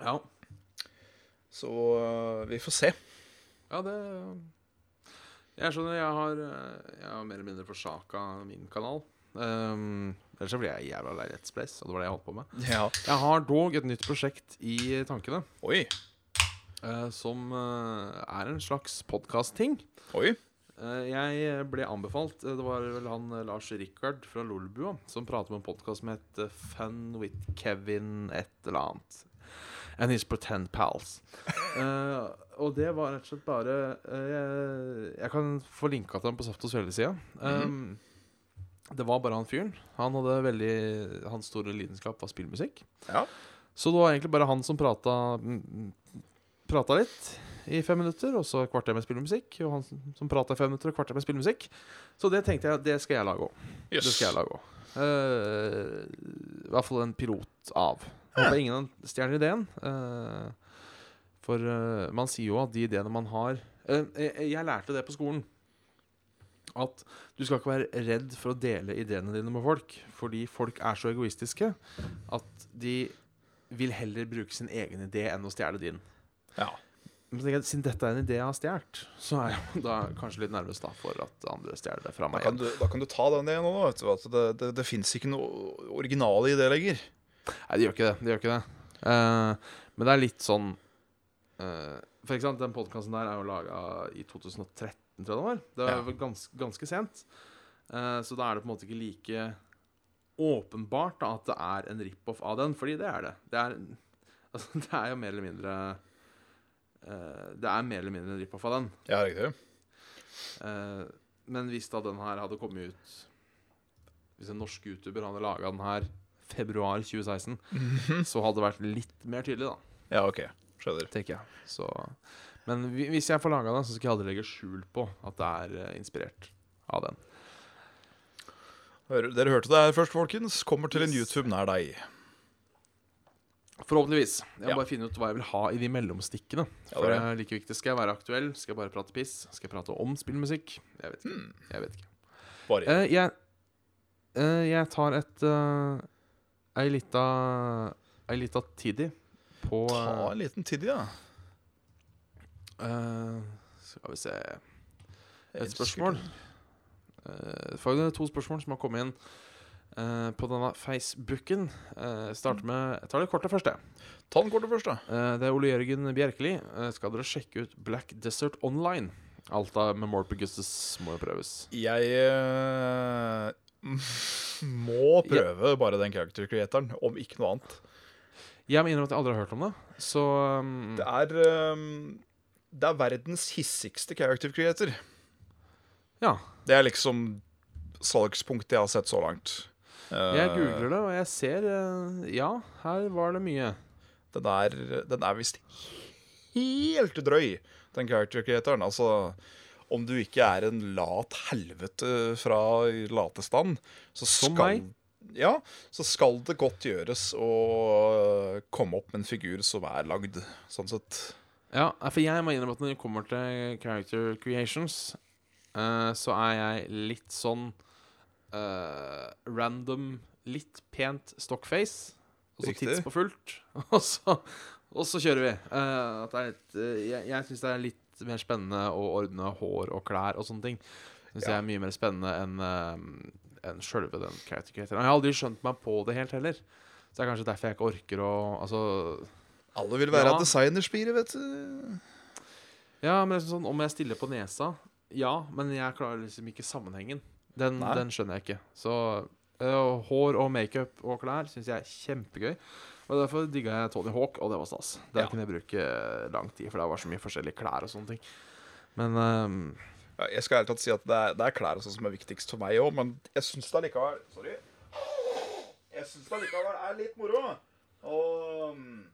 Ja. Så eh, vi får se. Ja, det Jeg skjønner, jeg har, eh, jeg har mer eller mindre forsaka min kanal. Um, ellers så blir jeg jævla lei Let's Plays, og det var det jeg holdt på med. Ja. Jeg har dog et nytt prosjekt i tankene, Oi. uh, som uh, er en slags podkast-ting. Oi. Eh, jeg ble anbefalt eh, Det var vel han eh, Lars Rikard fra Lolbua som pratet med en podkast som het eh, Fun with Kevin et eller annet. And his pretend pals. uh, og det var rett og slett bare uh, jeg, jeg kan få linka til ham på Saft og Svele-sida. Um, det var bare han fyren. Han hadde veldig Hans store lidenskap var spillmusikk. Ja. Så det var egentlig bare han som prata, mm, prata litt i fem minutter, og så kvarter med spillemusikk. Og han som, prater i fem minutter og kvarter med spillemusikk. Så det tenkte jeg det skal jeg lage òg. Det Jøss. skal jeg lage òg. I hvert fall en pilot av. Håper ingen stjeler ideen. Uh, for uh, man sier jo at de ideene man har eh, jeg, jeg lærte det på skolen. At du skal ikke være redd for å dele ideene dine med folk. Fordi folk er så egoistiske at de vil heller bruke sin egen idé enn å stjele din. Ja. Men jeg, siden dette er en idé jeg har stjålet, så er jeg da kanskje litt nervøs da for at andre stjeler det fra Da meg. kan, du, da kan du ta den igjen da. Vet du, at det det, det fins ikke noe originale i det lenger. Nei, det gjør ikke det. det, gjør ikke det. Uh, men det er litt sånn uh, For eksempel, den podkasten der er jo laga i 2013, tror jeg det var. Det var Ja. gans, ganske sent. Uh, så da er det på en måte ikke like åpenbart da, at det er en rip-off av den, fordi det er det. Det er, altså, det er jo mer eller mindre Det er mer eller mindre en rip-off av den. Ja, riktig. Eh, men hvis da den her hadde kommet ut Hvis en norsk YouTuber hadde laga den her februar 2016, så hadde det vært litt mer tydelig, da. Ja, OK. Skjønner. Tenker jeg. Så, men hvis jeg får laga den, så skal jeg aldri legge skjul på at det er eh, inspirert av den. Dere hørte det her først, folkens. Kommer til en YouTube nær deg. Forhåpentligvis. Jeg må Ja. bare finne ut hva jeg vil ha i de mellomstikkene. For det er er like viktig. Skal jeg være aktuell? Skal jeg bare prate piss? Skal jeg prate om spillmusikk? Jeg vet ikke. Mm. Jeg vet ikke. Bare Uh, jeg, uh, jeg tar et uh, Ei lita Ei lita tiddy på ta en liten tiddy, da. Uh, Skal vi se Et spørsmål. Uh, to spørsmål som har kommet inn eh, på denne Facebooken. Uh, starter med Jeg tar det kortet først, jeg. Ta den kortet først, da. Uh, det er Ole Jørgen Bjerkeli. Eh, skal dere sjekke ut Black Desert Online? Alt av Memorpegustus må jo prøves. Jeg eh, må prøve bare den character creatoren, om ikke noe annet. Jeg må innrømme at jeg aldri har hørt om det. Så um, Det er um, Det er verdens hissigste character creator. ja. Det er liksom salgspunktet jeg har sett så langt. Jeg googler det, og jeg ser eh, Ja, her var det mye. Den er, den er visst helt drøy, den character creatoren. Altså, om du ikke er en lat helvete fra latestand, så Som skal meg? Ja, så skal det godt gjøres å komme opp med en figur som er lagd, sånn sett. Ja, for jeg må innrømme at når det kommer til character creations, eh, så er jeg litt sånn eh, random, litt pent stockface. Og så tids på fullt. Og så, og så kjører vi. Uh, litt, eh, jeg jeg syns det er litt mer spennende å ordne hår og klær og sånne ting. Syns Ja. jeg er mye mer spennende enn uh, enn sjølve den character creatoren. Jeg har aldri skjønt meg på det helt heller. Så det er kanskje derfor jeg ikke orker å Altså Alle vil være Ja. designerspiret, vet du. Ja, men det er sånn, om jeg stiller på nesa ja, men jeg klarer liksom ikke sammenhengen. Den, den skjønner jeg ikke. Så uh, hår og makeup og klær syns jeg er kjempegøy. Og Derfor digga jeg Tony Hawk, og det var stas. Der Ja. kunne jeg bruke lang tid, for det var så mye forskjellige klær og sånne ting. Men um, Ja, Jeg skal ærlig talt si at det er, det er klær og sånn som er viktigst for meg òg, men jeg syns det allikevel Sorry. Jeg syns det allikevel er litt moro. Og um,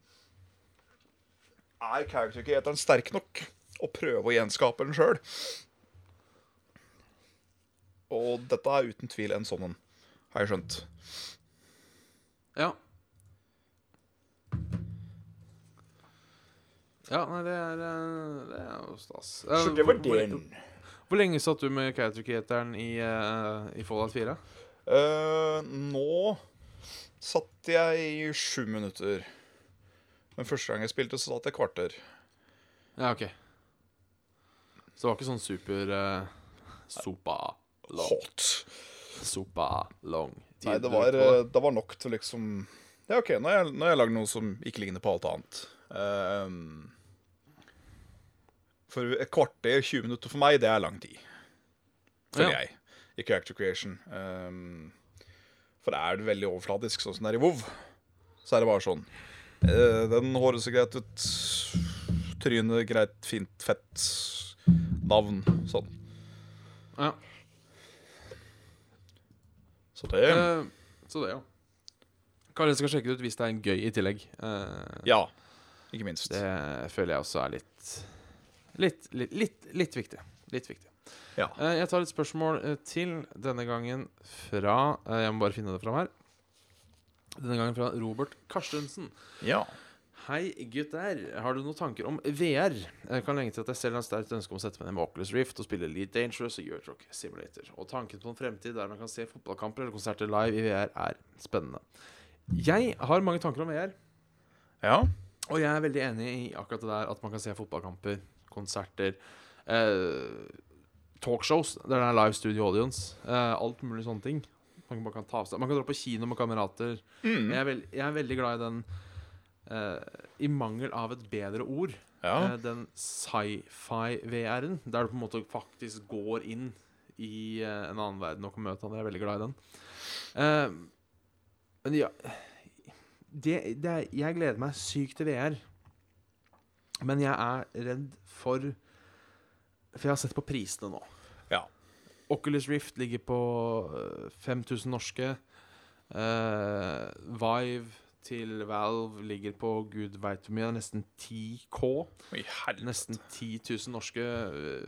Er character creatoren sterk nok å prøve å gjenskape den sjøl? Og dette er uten tvil en sånn en, har jeg skjønt. ja. Ja, nei, det er, øh, det er jo stas. Eh, Så det var den. Hvor lenge satt du med character creatoren i, uh, i Fallout 4? Uh, nå satt jeg i sju minutter. Men første gang jeg spilte, så satt jeg kvarter. Ja, OK. Så det var ikke sånn super uh, Sopa. Hot. Sopa long. tid Nei, det var, det. eh, var nok til liksom Ja, OK, nå har jeg, nå har jeg lagd noe som ikke ligner på alt annet. Um, for et kvarter, 20 minutter for meg, det er lang tid. Føler Ja. jeg. I character creation. Um, for er det veldig overfladisk, sånn som det er i WoW, så er det bare sånn Uh, Den håret ser greit ut. Trynet greit, fint, fett. Navn. Sånn. Ja. Så det Eh, så det, ja. Kanskje jeg skal sjekke det ut hvis det er en gøy i tillegg. Eh, Ja. Ikke minst. Det føler jeg også er litt Litt, litt, litt, litt viktig. Litt viktig. Ja. Eh, jeg tar et spørsmål eh, til, denne gangen fra eh, Jeg må bare finne det fram her. Denne gangen fra Robert Karstensen. ja. Hei, gutter. Har du noen tanker om VR? Jeg kan lenge til at jeg selv har sterkt ønske om å sette meg ned med Oculus Rift og spille Elite Dangerous og Eurotrock Simulator. Og tanken på en fremtid der man kan se fotballkamper eller konserter live i VR, er spennende. Jeg har mange tanker om VR, Ja. og jeg er veldig enig i akkurat det der at man kan se fotballkamper, konserter, eh, talkshows der det er live studio audience, eh, alt mulig sånne ting. Man kan, man kan ta av seg Man kan dra på kino med kamerater. Mm. Jeg, er veld, jeg er veldig glad i den I mangel av et bedre ord Ja. eh, Den sci-fi-VR-en Der du på en måte faktisk går inn I eh, en annen verden og kan møte han. Jeg er veldig glad i den Eh, Men ja det, det Jeg gleder meg sykt til VR Men jeg er redd for For jeg har sett på prisene nå Ja. Oculus Rift ligger på eh, 5000 norske. Uh, Vive til Valve ligger på gud veit hvor mye, nesten 10K. Oi. Nesten 10 000 norske eh,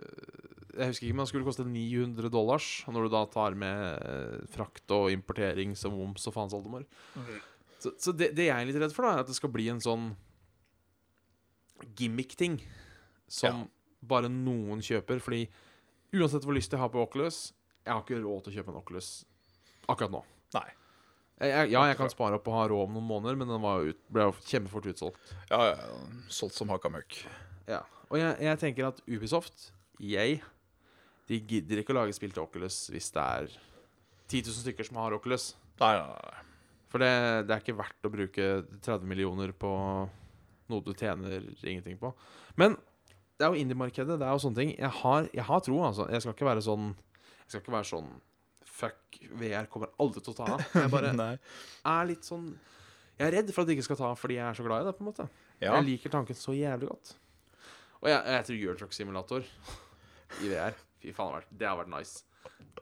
Jeg husker ikke, men det skulle koste 900 dollars. Når du da tar med eh, frakt og importering som moms og faens oldemor. Så, så det, det jeg er litt redd for, da er at det skal bli en sånn gimmick-ting som bare noen kjøper. Fordi uansett hvor lyst jeg har på Oculus, jeg har ikke råd til å kjøpe en Oculus akkurat nå. Nei. Jeg, ja, jeg kan spare opp og ha råd om noen måneder, men den var ut, ble jo kjempefort utsolgt. Ja, ja. Solgt som hakka møkk. Ja. Og jeg, jeg tenker at Ubisoft, jeg, de gidder ikke å lage spill til Oculus hvis det er 10 000 stykker som har Oculus. Nei, nei, nei. For det, det er ikke verdt å bruke 30 millioner på noe du tjener ingenting på. Men det er jo indie-markedet. Det er jo sånne ting. Jeg har, jeg har tro, altså. Jeg skal ikke være sånn Jeg skal ikke være sånn Fuck, VR kommer aldri til å ta av. Jeg bare er litt sånn Jeg er redd for at det ikke skal ta fordi jeg er så glad i det. på en måte Ja. Jeg liker tanken så jævlig godt. Og jeg, jeg tror Eurotruck Simulator i VR Fy faen, det har vært- nice.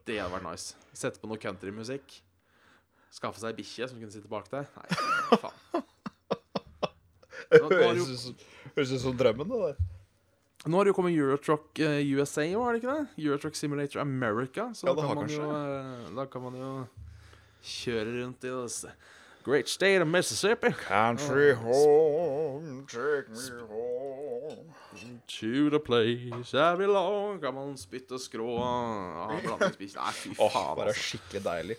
Det hadde vært nice. Sette på noe countrymusikk. Skaffe seg bikkje som kunne sitte bak deg. Nei, faen. Har høres ut som drømmen, det der. Nå har det jo kommet Eurotruck eh, USA òg, har det ikke det? Eurotruck Simulator America. Så Ja, da, kan man jo, eh, da kan man jo kjøre rundt i det great state of Mississippi. Country home, take me home. To the place I belong Kan man spytte skrå av blandingsbikkje? Nei, fy faen, bare altså. skikkelig deilig.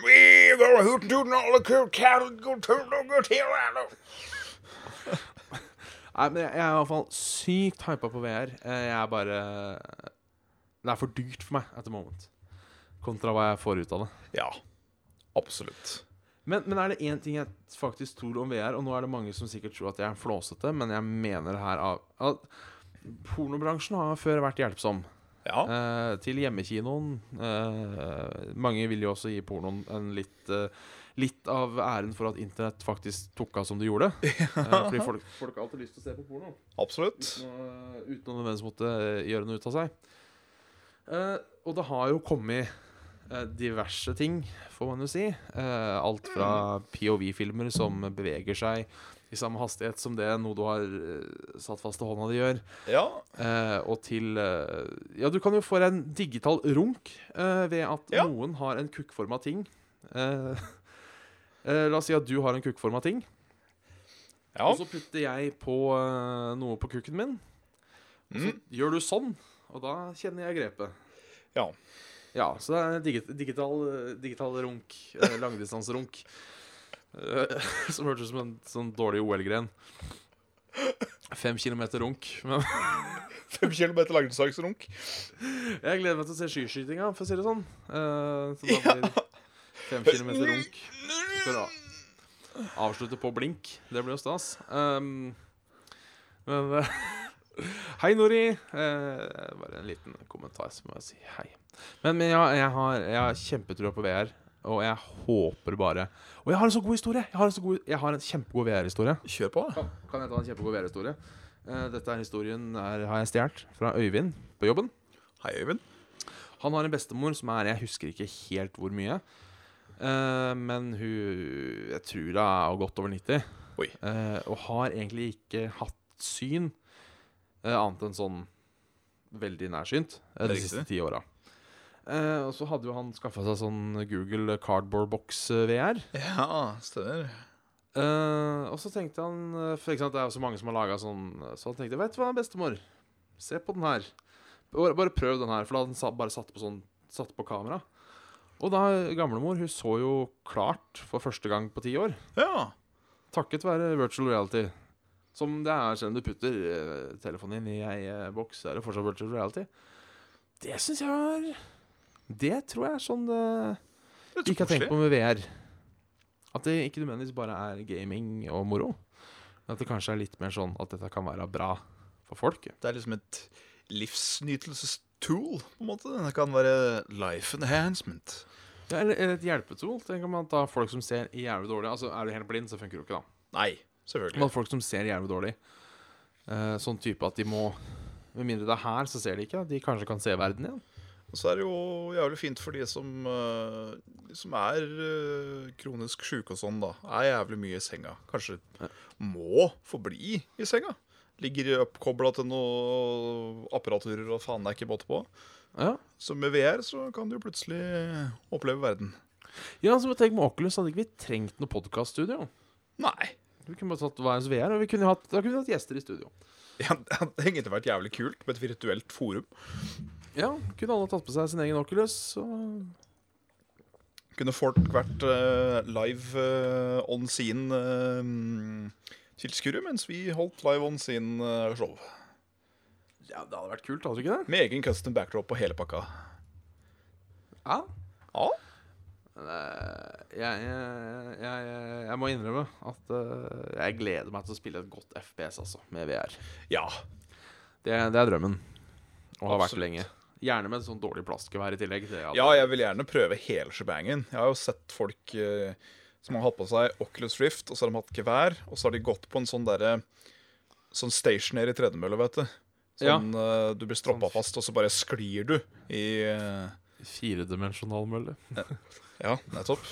We go to the cattle go til and Nei, men jeg er i hvert fall sykt hypa på VR. Eh, Jeg er bare Det er for dyrt for meg at the moment. Kontra hva jeg får ut av det. Ja, absolutt. Men, men er det én ting jeg faktisk tror om VR, og nå er det mange som sikkert tror at jeg er flåsete, men jeg mener her av Pornobransjen har før vært hjelpsom. Ja. eh, til hjemmekinoen. Eh, mange vil jo også gi pornoen en litt eh, Litt av æren for at internett faktisk tok av som det gjorde. Ja. fordi folk, folk har alltid lyst til å se på porno. Absolutt. Uten å, uten å nødvendigvis måtte eh, gjøre noe ut av seg. Uh, og det har jo kommet uh, diverse ting, får man jo si. Uh, alt fra POV-filmer som beveger seg i samme hastighet som det noe du har eh, satt fast til hånda di gjør, Ja. eh, og til eh, Ja, du kan jo få en digital runk eh, ved at Ja. noen har en kukkforma ting. Eh, la oss si at du har en kukkforma ting. ja. Og så putter jeg på uh, noe på kukken min. Og så Mm. gjør du sånn, og da kjenner jeg grepet. Ja. Ja, så det er digi digital, digital runk. Uh, Langdistanserunk. Eh, som hørtes ut som en sånn dårlig OL-gren. Fem kilometer runk. Fem kilometer langdistanserunk. jeg gleder meg til å se skiskytinga, for å si det sånn. Så da blir fem kilometer runk. Skal da avslutte på blink. Det blir jo stas. Um, men eh, Hei, Nori. Eh, bare en liten kommentar, så må jeg si hei. Men, men ja, jeg har, jeg har kjempetrua på VR, og jeg håper bare Og jeg har en så god historie! Jeg har en, så god, jeg har en kjempegod VR-historie. Kjør på. Kan, kan jeg ta en kjempegod VR-historie? Eh, dette er historien er, har jeg stjålet fra Øyvind på jobben. Hei, Øyvind. Han har en bestemor som er Jeg husker ikke helt hvor mye. Eh, men hun Jeg tror hun er godt over 90. Oi. Uh, og har egentlig ikke hatt syn uh, annet enn sånn veldig nærsynt eh, de siste ti åra. Eh, og så hadde jo han skaffa seg sånn Google Cardboard Box eh, VR. Ja, stemmer. Eh, og så tenkte han eh, For sant, det er jo så mange som har laga sånn Så han tenkte Vet du hva, bestemor? Se på den her. Bare, bare prøv den her. For da hadde den bare satt på sånn Satt på kamera. Og da gamlemor Hun så jo klart for første gang på ti år. Ja. Takket være virtual reality. Som det er selv om du putter eh, telefonen inn i ei eh, boks, er det fortsatt virtual reality. Det syns jeg var Det tror jeg er sånn det Litt ikke har tenkt på med VR. At det ikke nødvendigvis bare er gaming og moro. Men at det kanskje er litt mer sånn at dette kan være bra for folk. Det er liksom et livsnytelsestool, på en måte. Det kan være life enhancement. Ja, eller et hjelpetool. Tenk om man tar folk som ser jævlig dårlig Altså, er du helt blind, så funker det ikke, da. Nei, selvfølgelig. Men folk som ser jævlig dårlig, Uh, sånn type at de må Med mindre det er her, så ser de ikke. De kanskje kan se verden igjen. Og så er det jo jævlig fint for de som, uh, som er uh, kronisk sjuke og sånn, da. Er jævlig mye i senga. Kanskje må forbli i senga. Ligger oppkobla til noe apparaturer og faen er ikke båt på. Ja, Så med VR så kan du jo plutselig oppleve verden. ja så tenk med Oculus hadde ikke vi trengt noe podkaststudio. Nei. Vi kunne bare tatt Værens VR, og vi kunne hatt, da kunne vi hatt gjester i studio. Ja, det hadde egentlig vært jævlig kult med et virtuelt forum. Ja, kunne alle tatt på seg sin egen Oculus. Og Kunne folk vært uh, live uh, on scene uh, tilskuere mens vi holdt live on scene eh, show. ja, det hadde vært kult, hadde det ikke det? Med egen custom backdrop og hele pakka. Ja. Ja. Eh, Jeg, jeg, jeg, jeg må innrømme at eh, jeg gleder meg til å spille et godt FPS altså, med VR. ja. Det, det er drømmen. Og har vært lenge. Gjerne med et sånt dårlig plastgevær i tillegg. Ja, jeg vil gjerne prøve hele shebangen. Jeg har jo sett folk eh, som har hatt på seg Oculus Rift, og så har de hatt gevær, og så har de gått på en sånn derre Sånn stationary tredemølle, vet du. Sånn eh, du blir stroppa Sånn. fast, og så bare sklir du i uh, Firedimensjonal mølle. Ja, nettopp.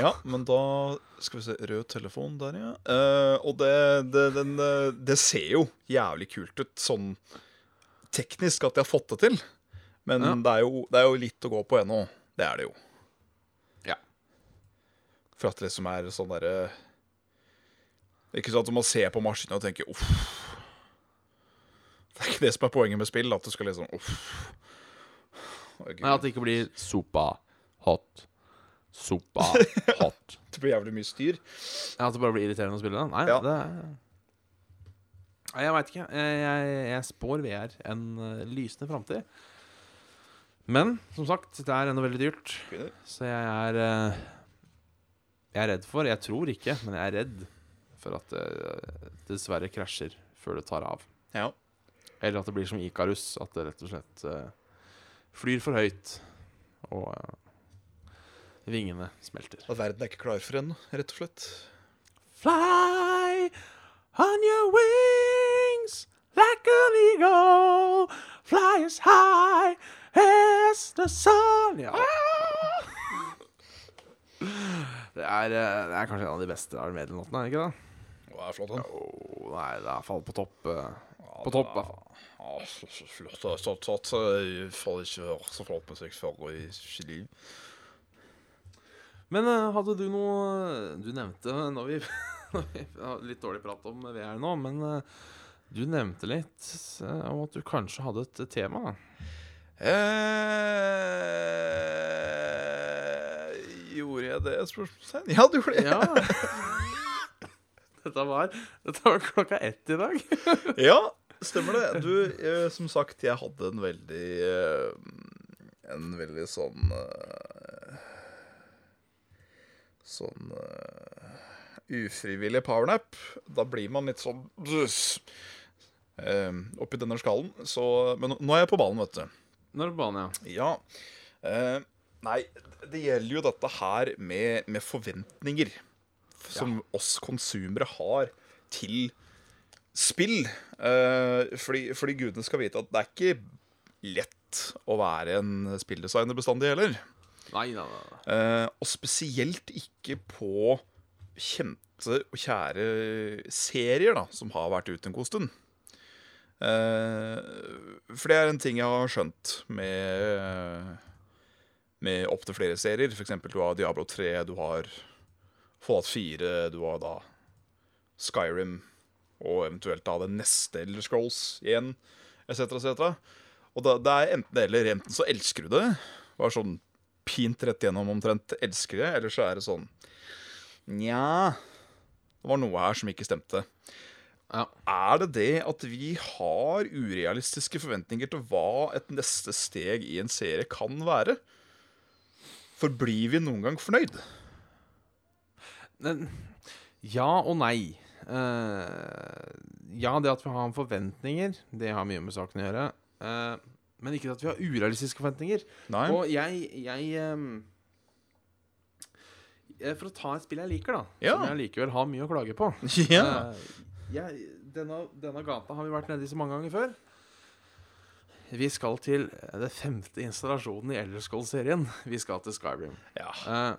Ja, men da Skal vi se Rød telefon der, ja. Uh, og det, det, den, det ser jo jævlig kult ut, sånn teknisk at de har fått det til. Men Ja. det, er jo, det er jo litt å gå på ennå. Det er det jo. For at det liksom er sånn derre Det er ikke sånn at man ser på maskinen og tenker uff. Det er ikke det som er poenget med spill. At du skal liksom uff. Okay. Nei, at det ikke blir sopa hot. Sopa hot. Det blir jævlig mye styr. Ja, At det bare blir irriterende å spille den? Nei, Ja. det er Nei, Jeg veit ikke. Jeg, jeg, jeg spår VR en uh, lysende framtid. Men som sagt, det er ennå veldig dyrt. Så jeg er eh, Jeg er redd for Jeg tror ikke, men jeg er redd for at det dessverre krasjer før det tar av. Ja. Eller at det blir som Ikarus, at det rett og slett eh, flyr for høyt, og eh, vingene smelter. At verden er ikke klar for ennå, rett og slett. Fly on your wings like an eagle. Fly as high as the sun. Ja. Det er, eh, det er kanskje en av de beste Armeden-låtene, er det ikke det? Det er flott, den. Oh, nei, det er fall på topp. eh, På topp, i hvert fall. Ja, flott. Jeg har jeg får ikke hørt så flott musikk før i sitt liv. Men eh, hadde du noe Du nevnte når vi, når vi har Litt dårlig prat om VR nå, men du nevnte litt om at du kanskje hadde et tema. Eh, gjorde jeg det? Spørsmålstegn? Ja, du gjorde det. Ja. Dette var, dette var klokka ett i dag. Ja, stemmer det. Du, jeg, som sagt, jeg hadde en veldig eh, En veldig sånn eh, Sånn eh, ufrivillig powernap. Da blir man litt sånn eh, oppi denne skallen. Så, men nå er jeg på ballen, vet du. Nå er du på banen, ja. Ja. Nei, det gjelder jo dette her med, med forventninger som oss konsumere har til spill. Eh, fordi, fordi gudene skal vite at det er ikke lett å være en spilldesigner bestandig heller. Nei, nei, nei. Eh, og spesielt ikke på kjente og kjære serier da, som har vært ute en god stund. Eh, for det er en ting jeg har skjønt med Med opptil flere serier. For eksempel du har Diablo 3, du har Fallout 4, du har da Skyrim, og eventuelt da det neste Elder Scrolls igjen, etc., etc. Og da, det er enten eller. Enten så elsker du det, og er sånn pint rett gjennom omtrent elsker det, eller så er det sånn Nja Det var noe her som ikke stemte. Ja. Er det det at vi har urealistiske forventninger til hva et neste steg i en serie kan være? For blir vi noen gang fornøyd? Ja og nei. Eh, ja, det at vi har forventninger, det har mye med saken å gjøre. Eh, men ikke at vi har urealistiske forventninger. Nei. Og jeg, jeg eh, For å ta et spill jeg liker, da, Ja. som jeg likevel har mye å klage på Ja. Jeg, denne, denne gata har vi vært nede i så mange ganger før. Vi skal til det femte installasjonen i Elderscroll-serien. Vi skal til Skyrim. ja. Eh,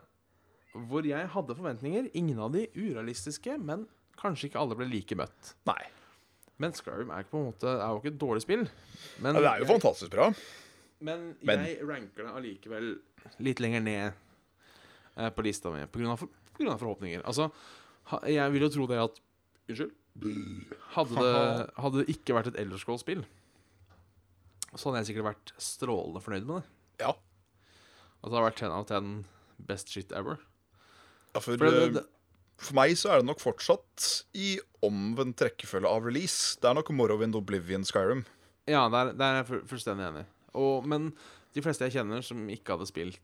hvor jeg hadde forventninger. Ingen av de urealistiske, men kanskje ikke alle ble like møtt. Nei. Men Skyrim er, ikke på en måte, er jo ikke et dårlig spill. Men, Ja, det er jo jeg, fantastisk bra. men, Men- jeg ranker det allikevel litt lenger ned eh, på lista mi på grunn av, for, på grunn av forhåpninger. Altså, ha, jeg vil jo tro det at Unnskyld. Hadde det, hadde det ikke vært et Elderscroll-spill, så hadde jeg sikkert vært strålende fornøyd med det. Ja. At det har vært ten av ten best shit ever. ja for, For det, eh, det, for meg så er det nok fortsatt i omvendt rekkefølge av release. Det er nok Morrowind, Oblivion, Skyrim. Ja, der, der er jeg fullstendig enig. Og, men de fleste jeg kjenner som ikke hadde spilt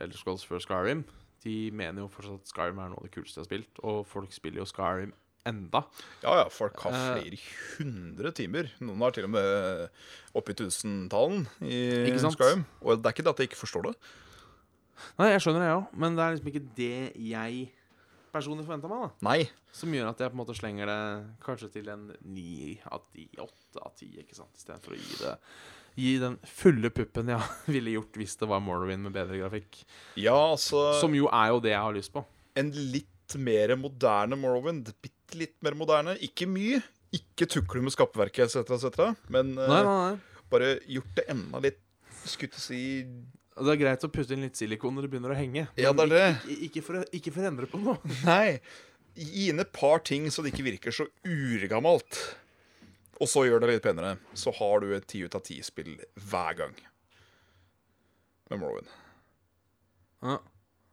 Elder Scrolls før Skyrim, de mener jo fortsatt at Skyrim er noe av det kuleste jeg har spilt. Og folk spiller jo Skyrim enda. Ja, ja, folk har Eh. flere hundre timer. Noen har til og med oppi tusentallen i Skyrim. Og det er ikke det at jeg ikke forstår det. Nei, jeg skjønner det, jeg òg, men det er liksom ikke det jeg personlig forventa meg. da Nei. Som gjør at jeg på en måte slenger det kanskje til en ni av ti, åtte av ti, ikke sant? Istedenfor å gi det Gi den fulle puppen jeg ville gjort hvis det var Morrowind med bedre grafikk. Ja, altså Som jo er jo det jeg har lyst på. En litt mer moderne Morrowind. Bitte litt mer moderne. Ikke mye. Ikke tukle med skapverket etc., etc. Men eh, Nei, nei, nei. bare gjort det enda litt Skulle ikke si Det er greit å putte inn litt silikon når det begynner å henge. Ja, det er det. Ikke, ikke, for, å- ikke for å endre på noe. Nei. Gi inn et par ting så det ikke virker så urgammelt. Og så gjør det litt penere. Så har du et ti ut av ti-spill hver gang. Med Morrowind. Ja.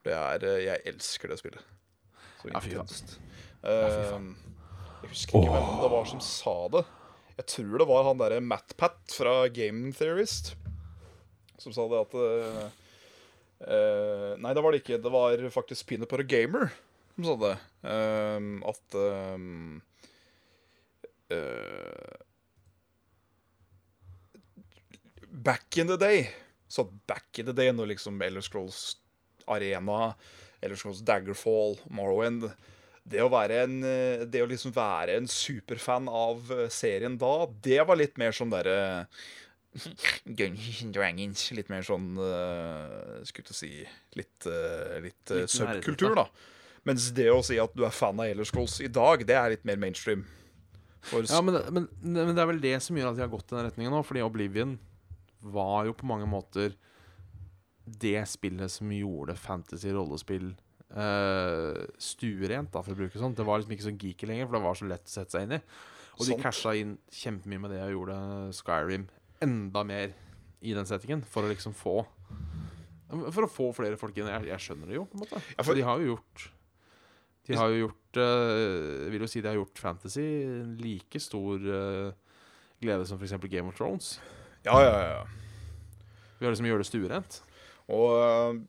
Det er eh, Jeg elsker det spillet. Så Ja, intenst. fy faen. Eh, jeg husker ikke hvem det var som sa det. Jeg tror det var han derre MatPat fra Game Theorist som sa det at eh, Nei, det var det ikke. Det var faktisk Peanut Butter Gamer som sa det. Eh, at eh, uh, back in the day Så back in the day når liksom Elder Scrolls Arena, Elder Scrolls Daggerfall, Morrowind Det å være en eh, Det å liksom være en superfan av eh, serien da, det var litt mer sånn derre Dungeons and Dragons. Litt mer sånn uh, Skulle til å si Litt, uh, litt uh, Litt subkultur, da. Mens det å si at du er fan av Elder Scrolls i dag, det er litt mer mainstream. For Ja, men, men, men det er vel det som gjør at de har gått i den retningen nå. Fordi Oblivion var jo på mange måter det spillet som gjorde fantasy-rollespill uh, stuerent, da, for å bruke sånn. Det var liksom ikke så geeky lenger, for det var så lett å sette seg inn i. Og de Sant. casha inn kjempemye med det og gjorde Skyrim enda mer i den settingen. For å liksom få For å få flere folk inn. Jeg, jeg skjønner det jo, på en måte. Ja, for- for de har jo gjort De har jo gjort uh, Vil jo si de har gjort fantasy en like stor uh, glede som f.eks. Game of Thrones. Ja, ja, ja. Vi har liksom gjør det stuerent. Og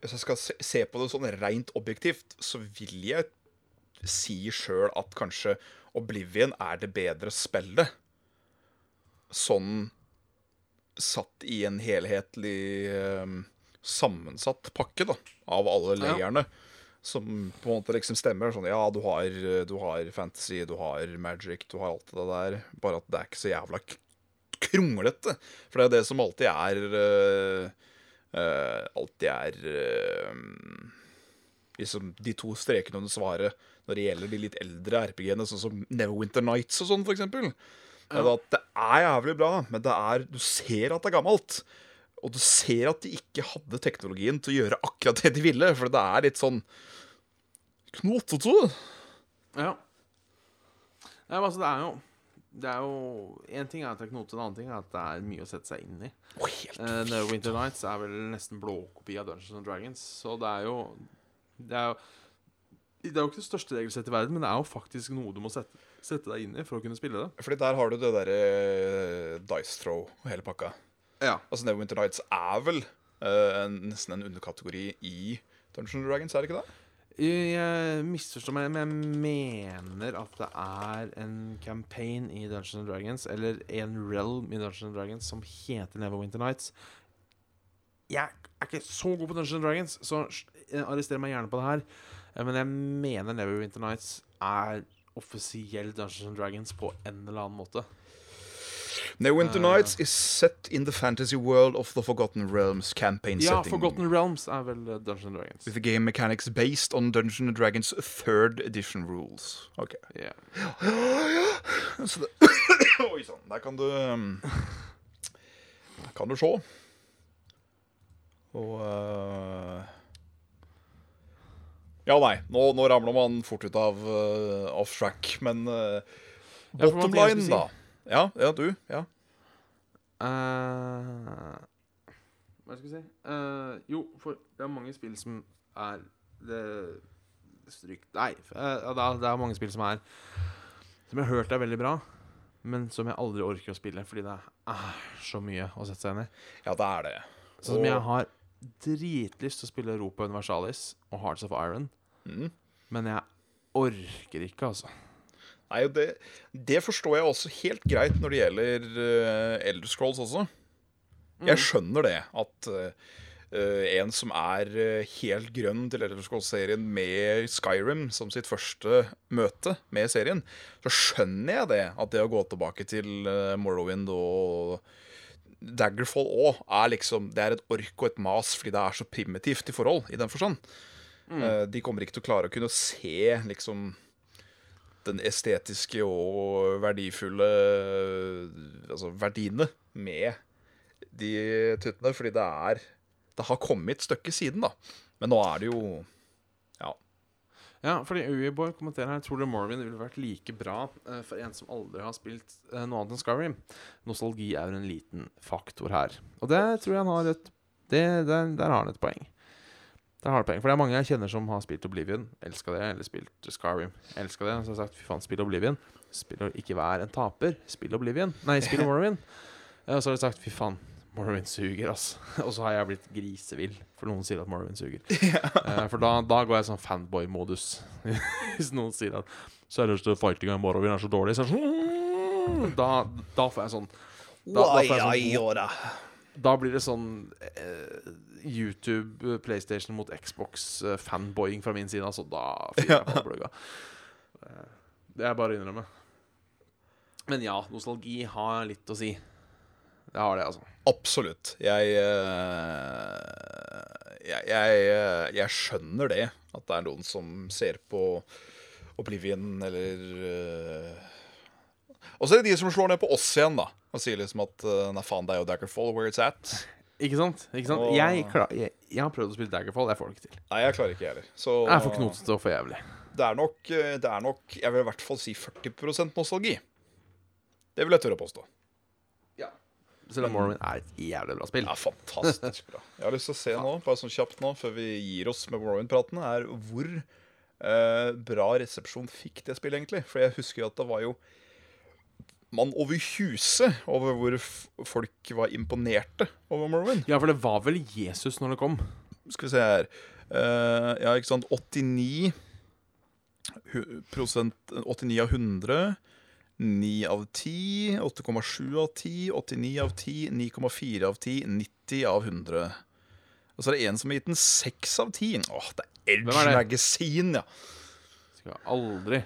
hvis jeg skal se, på det sånn rent objektivt, så vil jeg si sjøl at kanskje Oblivion er det bedre spillet. Sånn satt i en helhetlig øh, sammensatt pakke, da, av alle Ja. Som på en måte liksom stemmer. Sånn, ja, du har, du har fantasy, du har magic, du har alt det der. Bare at det er ikke så jævla kronglete. For det er det som alltid er øh, øh, Alltid er uh, liksom de to strekene under svaret når det gjelder de litt eldre RPG-ene, sånn som Neverwinter Nights og sånn, for eksempel. Det, at det er jævlig bra, men det er, du ser at det er gammelt. Og du ser at de ikke hadde teknologien til å gjøre akkurat det de ville, for det er litt sånn knotete. Ja. ja men altså, det er jo Det er jo En ting er knotete, en annen ting er at det er mye å sette seg inn i. Oh, Uh, Winter Nights er vel nesten blåkopi av Dungeons and Dragons, så det er jo Det er jo det er jo ikke det største regelsettet i verden, men det er jo faktisk noe du må sette, sette deg inn i for å kunne spille det. Fordi der har du det derre dice throw og hele pakka. Ja. Altså Neverwinter Nights er vel uh, en, nesten en underkategori i Dungeons and Dragons, er det ikke det? Jeg misforstår meg, men jeg mener at det er en campaign i Dungeons and Dragons, eller en realm i Dungeons and Dragons, som heter Neverwinter Nights. Jeg er ikke så god på Dungeons and Dragons, så eh, arrester meg gjerne på det her. Eh, Men jeg mener Neverwinter Nights er offisiell Dungeons and Dragons på en eller annen måte. Neverwinter Eh. Nights is set in the fantasy world of the Forgotten Realms campaign Ja, setting. Forgotten Realms er vel Dungeon Dragons. With the game mechanics based on Dungeon and Dragons third edition rules. Ok. Ja. Så det Oi sann. Der kan du um, Der kan du se. Og uh, Ja, nei. Nå, nå ramler man fort ut av uh, off track, men uh, Ja, bottom line, da. Ja, ja, du. Ja. Uh, hva skal vi si? uh, jo, for det er mange spill som er det, Stryk Nei, uh, det, er, det er mange spill som er Som jeg har hørt er veldig bra, men som jeg aldri orker å spille fordi det er så mye å sette seg inn i. ja, det er det. Sånn som jeg har dritlyst til å spille Europa Universalis og Hearts of Iron, Mm. men jeg orker ikke, altså. Nei, det, det forstår jeg også helt greit når det gjelder uh, Elder Scrolls også. Jeg skjønner det, at uh, en som er helt grønn til Elder Scrolls-serien med Skyrim som sitt første møte med serien, så skjønner jeg det, at det å gå tilbake til uh, Morrowind og Daggerfall òg er liksom Det er et ork og et mas fordi det er så primitivt i forhold, i den forstand. Uh, de kommer ikke til å klare å kunne se liksom den estetiske og verdifulle Altså verdiene med de tuttene, fordi det er Det har kommet et stykke siden, da. Men nå er det jo Ja. Ja, fordi Uiboy kommenterer her Tror du Morrowind ville vært like bra uh, for en som aldri har spilt uh, noe annet enn Skyrim? Nostalgi er en liten faktor her. Og det tror jeg han har et det, der, der har han et poeng. Der er harde For det er mange jeg kjenner som har spilt Oblivion. Elska det. Eller spilt Skyrim. Elska det. Så har jeg sagt fy faen, spill Oblivion. Spill ikke vær en taper. Spill Oblivion. Nei, spill Morrowind. Og så har de sagt fy faen, Morrowind suger, ass. Og så har jeg blitt grisevill, for noen sier at Morrowind suger. Eh, for da, da går jeg sånn fanboy-modus. Hvis noen sier at seriøst fightinga i Morrowind er så dårlig, så er det sånn Da, da får jeg sånn Da, da, får jeg sånn. Da blir det sånn eh, YouTube, eh, PlayStation mot Xbox, eh, fanboying fra min side. Altså, da fyrer jeg på plugga. Eh, Det er bare å innrømme. Men ja, nostalgi har litt å si. Det har det, altså. Absolutt. Jeg, jeg, jeg, jeg skjønner det. At det er noen som ser på Oblivion eller Og så er det de som slår ned på oss igjen, da. Og sier liksom at eh, Nei, faen, det er jo Daggerfall where it's at. Ikke sant? Ikke sant? Og... Jeg, klar, jeg, jeg har prøvd å spille Daggerfall. Jeg får det ikke til. Nei, jeg klarer ikke, jeg heller. Så Jeg er for knotete og for jævlig. det er nok, eh, det er nok Jeg vil i hvert fall si 40% nostalgi. Det vil jeg tørre å påstå. Selv om Morrowind er et jævlig bra spill. Ja, fantastisk bra. Jeg har lyst til å se nå, bare sånn kjapt nå, før vi gir oss med Morrowind-pratene, er hvor eh, bra resepsjon fikk det spillet, egentlig. For jeg husker jo at det var jo mann over huset over hvor folk var imponerte over Morrowind. Ja, for det var vel Jesus når det kom. Skal vi se her uh, Ja, ikke sant. 89 prosent 89 av 100. 9 av 10, 8,7 av 10, 89 av 10, 9,4 av 10, 90 av 100. Og så er det en som har gitt den 6 av 10. Åh, det er Edge det? Magazine, ja. Skal aldri,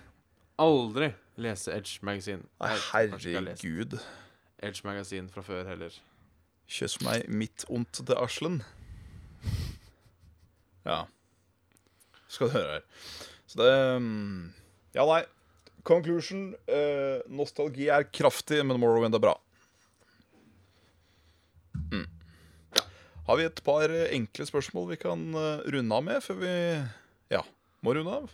aldri lese Edge Magazine. Nei, herregud. Edge Magazine fra før heller. Kjøss meg midt ondt til Aslen. Ja. Skal du høre her. Så det mm, Ja, nei. Conclusion. eh, nostalgi er kraftig, men Morrowind er bra. Mm. Har vi et par enkle spørsmål vi kan eh, runde av med før vi Ja, må runde av?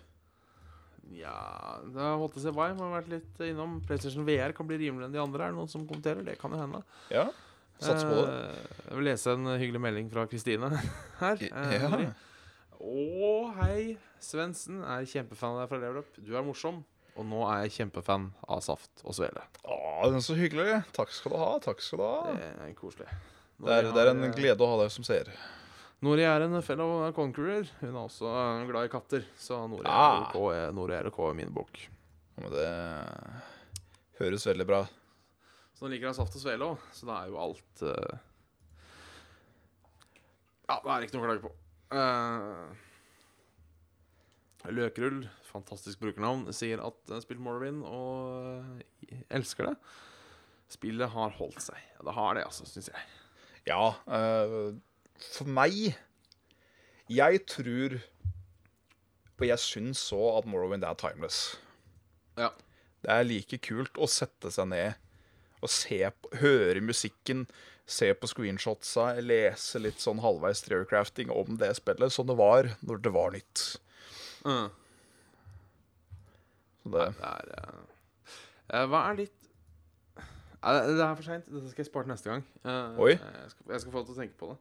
Ja, det har holdt seg må har vært litt innom. PlayStation VR kan bli rimeligere enn de andre. Er det noen som kommenterer? Det kan jo hende. Ja? Sats på det. Eh, Jeg vil lese en hyggelig melding fra Kristine her. Eh, Ja. Å, hei. Svendsen er kjempefan av deg fra Level Up. Du er morsom. Og nå er jeg kjempefan av Saft og Svele. Å, den er så hyggelig. Takk skal du ha. Takk skal du ha. Det er koselig. Det er, det er en glede å ha deg som seer. Nori er en fellow conqueror. Hun er også eh, glad i katter. Så Nori Ah. OK, er- Nori er min bok. Ja, det høres veldig bra Så hun liker av Saft og Svele òg, så da er jo alt uh... Ja, det er ikke noe å klage på. Uh... Løkrull, fantastisk brukernavn, sier at uh, spilt Morrowind og uh, elsker det. Spillet har holdt seg. Det har det, altså, syns jeg. Ja, eh, for meg Jeg tror Og jeg syns så at Morrowind er timeless. Ja. Det er like kult å sette seg ned og se på, høre musikken, se på screenshotsa, lese litt sånn halvveis theorycrafting om det spillet som det var når det var nytt. Mm. Så det, Det er eh, Hva er ditt Eh, Det er for seint. Dette skal jeg spare til neste gang. Oi. Jeg skal, jeg skal få deg til å tenke på det.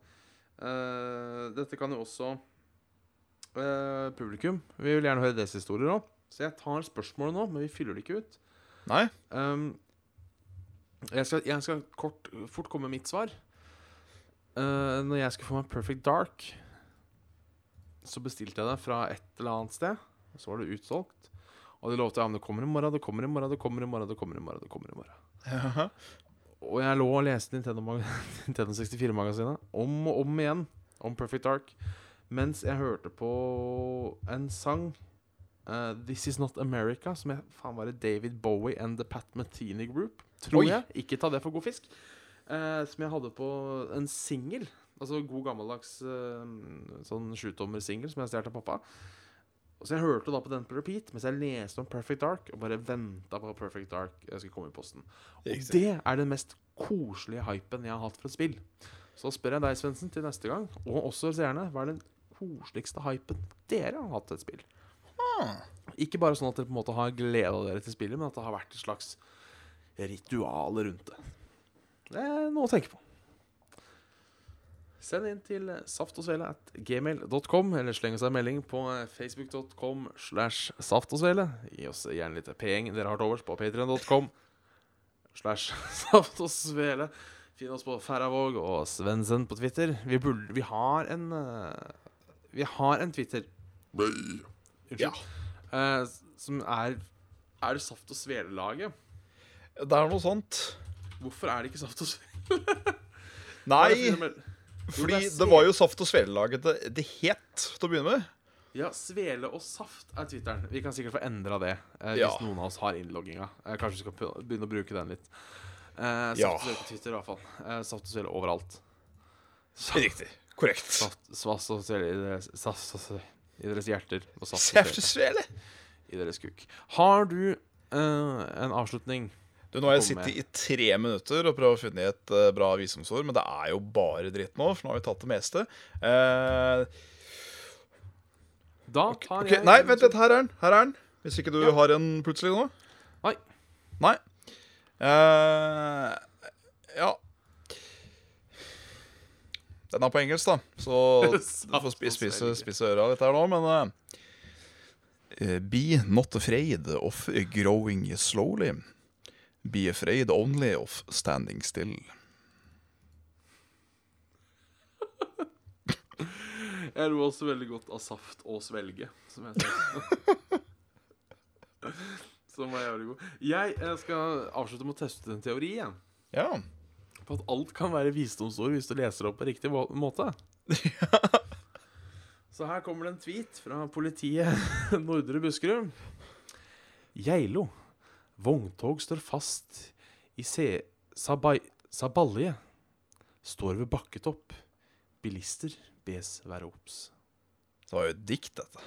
Eh, dette kan jo også uh, publikum Vi vil gjerne høre deres historier òg. Så jeg tar spørsmålet nå, men vi fyller det ikke ut. nei? Um, jeg, skal, jeg skal kort, fort komme med mitt svar. Uh, når jeg skulle få meg Perfect Dark, så bestilte jeg det fra et eller annet sted. Så var det utsolgt. Og de lovte ja, men det kommer i morgen, det kommer i morgen, det kommer i morgen. det kommer i morgen, det kommer i morgen. Og jeg lå og leste Nintendo, Nintendo 64-magasinet om og om igjen om Perfect Dark mens jeg hørte på en sang uh, This Is Not America, som jeg faen var det David Bowie and The Pat Metheny Group. Tror Oi. jeg. Ikke ta det for god fisk. Uh, som jeg hadde på en singel. Altså god gammeldags uh, sånn sjutommer-singel som jeg stjal av pappa. Og Så jeg hørte da på den på repeat mens jeg leste om Perfect Dark, og bare venta på Perfect Dark jeg skulle komme i posten. Og det er den mest koselige hypen jeg har hatt for et spill. Så spør jeg deg, Svendsen, til neste gang, og også seerne, hva er den koseligste hypen dere har hatt til et spill? Ikke bare sånn at dere på en måte har gleda dere til spillet, men at det har vært et slags ritual rundt det. Det er noe å tenke på. Send inn til saftogsvele at gmail.com, eller sleng oss en melding på facebook.com slash saftogsvele. Gi oss gjerne litt penger dere har til overs på patrion.com slash saftogsvele. Finn oss på Færavåg og Svendsen på Twitter. Vi, burde, vi har en eh, Vi har en Twitter. Unnskyld. Ja. Eh, som er Er det Saft og Svele-laget? Det er noe sånt. Hvorfor er det ikke saft og svele? Nei, fordi det var jo Saft og Svele-laget det, det het til å begynne med. Ja, svele og saft er Twitteren. Vi kan sikkert få endra det eh, Ja. hvis noen av oss har innlogginga. Eh, kanskje vi skal begynne å bruke den litt. Eh, saft Ja. og svele på Twitter, i hvert fall. Eh, saft og svele overalt. Saft. Riktig. Korrekt. Saft, saft og svele i deres, saft, og svele i deres hjerter. Og saft og svele Svele. i deres kuk. Har du eh, en avslutning? Du, nå har jeg sittet i tre minutter og prøvd å finne et uh, bra visdomsord, men det er jo bare dritt nå, for nå har vi tatt det meste. Uh, Da tar okay. jeg Nei, vent litt. Her er den. Her er den. Hvis ikke du Ja. har en plutselig nå. Nei. Nei. Uh, ja. Den er på engelsk, da, så du får spise, spise, spise øra litt her nå, men eh, Be not afraid of growing slowly. Be afraid only of standing still. Jeg lo også veldig godt av saft og svelge, som jeg sa. Som var jævlig god. Jeg jeg skal avslutte med å teste en teori igjen. Ja. På at alt kan være visdomsord hvis du leser opp på riktig måte. måte. Så her kommer det en tweet fra politiet Nordre Buskerud. Geilo. Vogntog står fast i se sabai Sabalje. Står ved bakketopp. Bilister bes være obs. Det var jo et dikt, dette.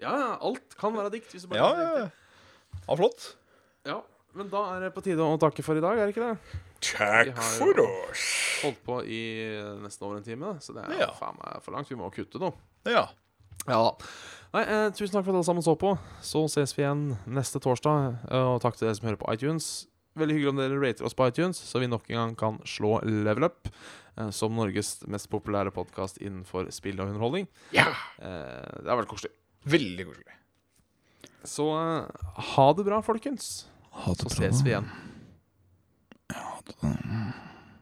Ja, alt kan være dikt. hvis du bare Ja, ja, ja. Ja, flott. ja. Men da er det på tide å takke for i dag, er det ikke det? Takk Vi har for oss. Holdt på i nesten over en time, så det er Ja. faen meg for langt. Vi må kutte nå. Ja. Ja Nei, eh, Tusen takk for at alle sammen så på. Så ses vi igjen neste torsdag. eh, Og takk til dere som hører på iTunes. Veldig hyggelig om dere rater oss på iTunes, så vi nok en gang kan slå Level Up eh, som Norges mest populære podkast innenfor spill og underholdning. ja. Eh, det har vært koselig. Veldig koselig. Så eh, ha det bra, folkens. Ha det Så ses vi igjen. Ha det.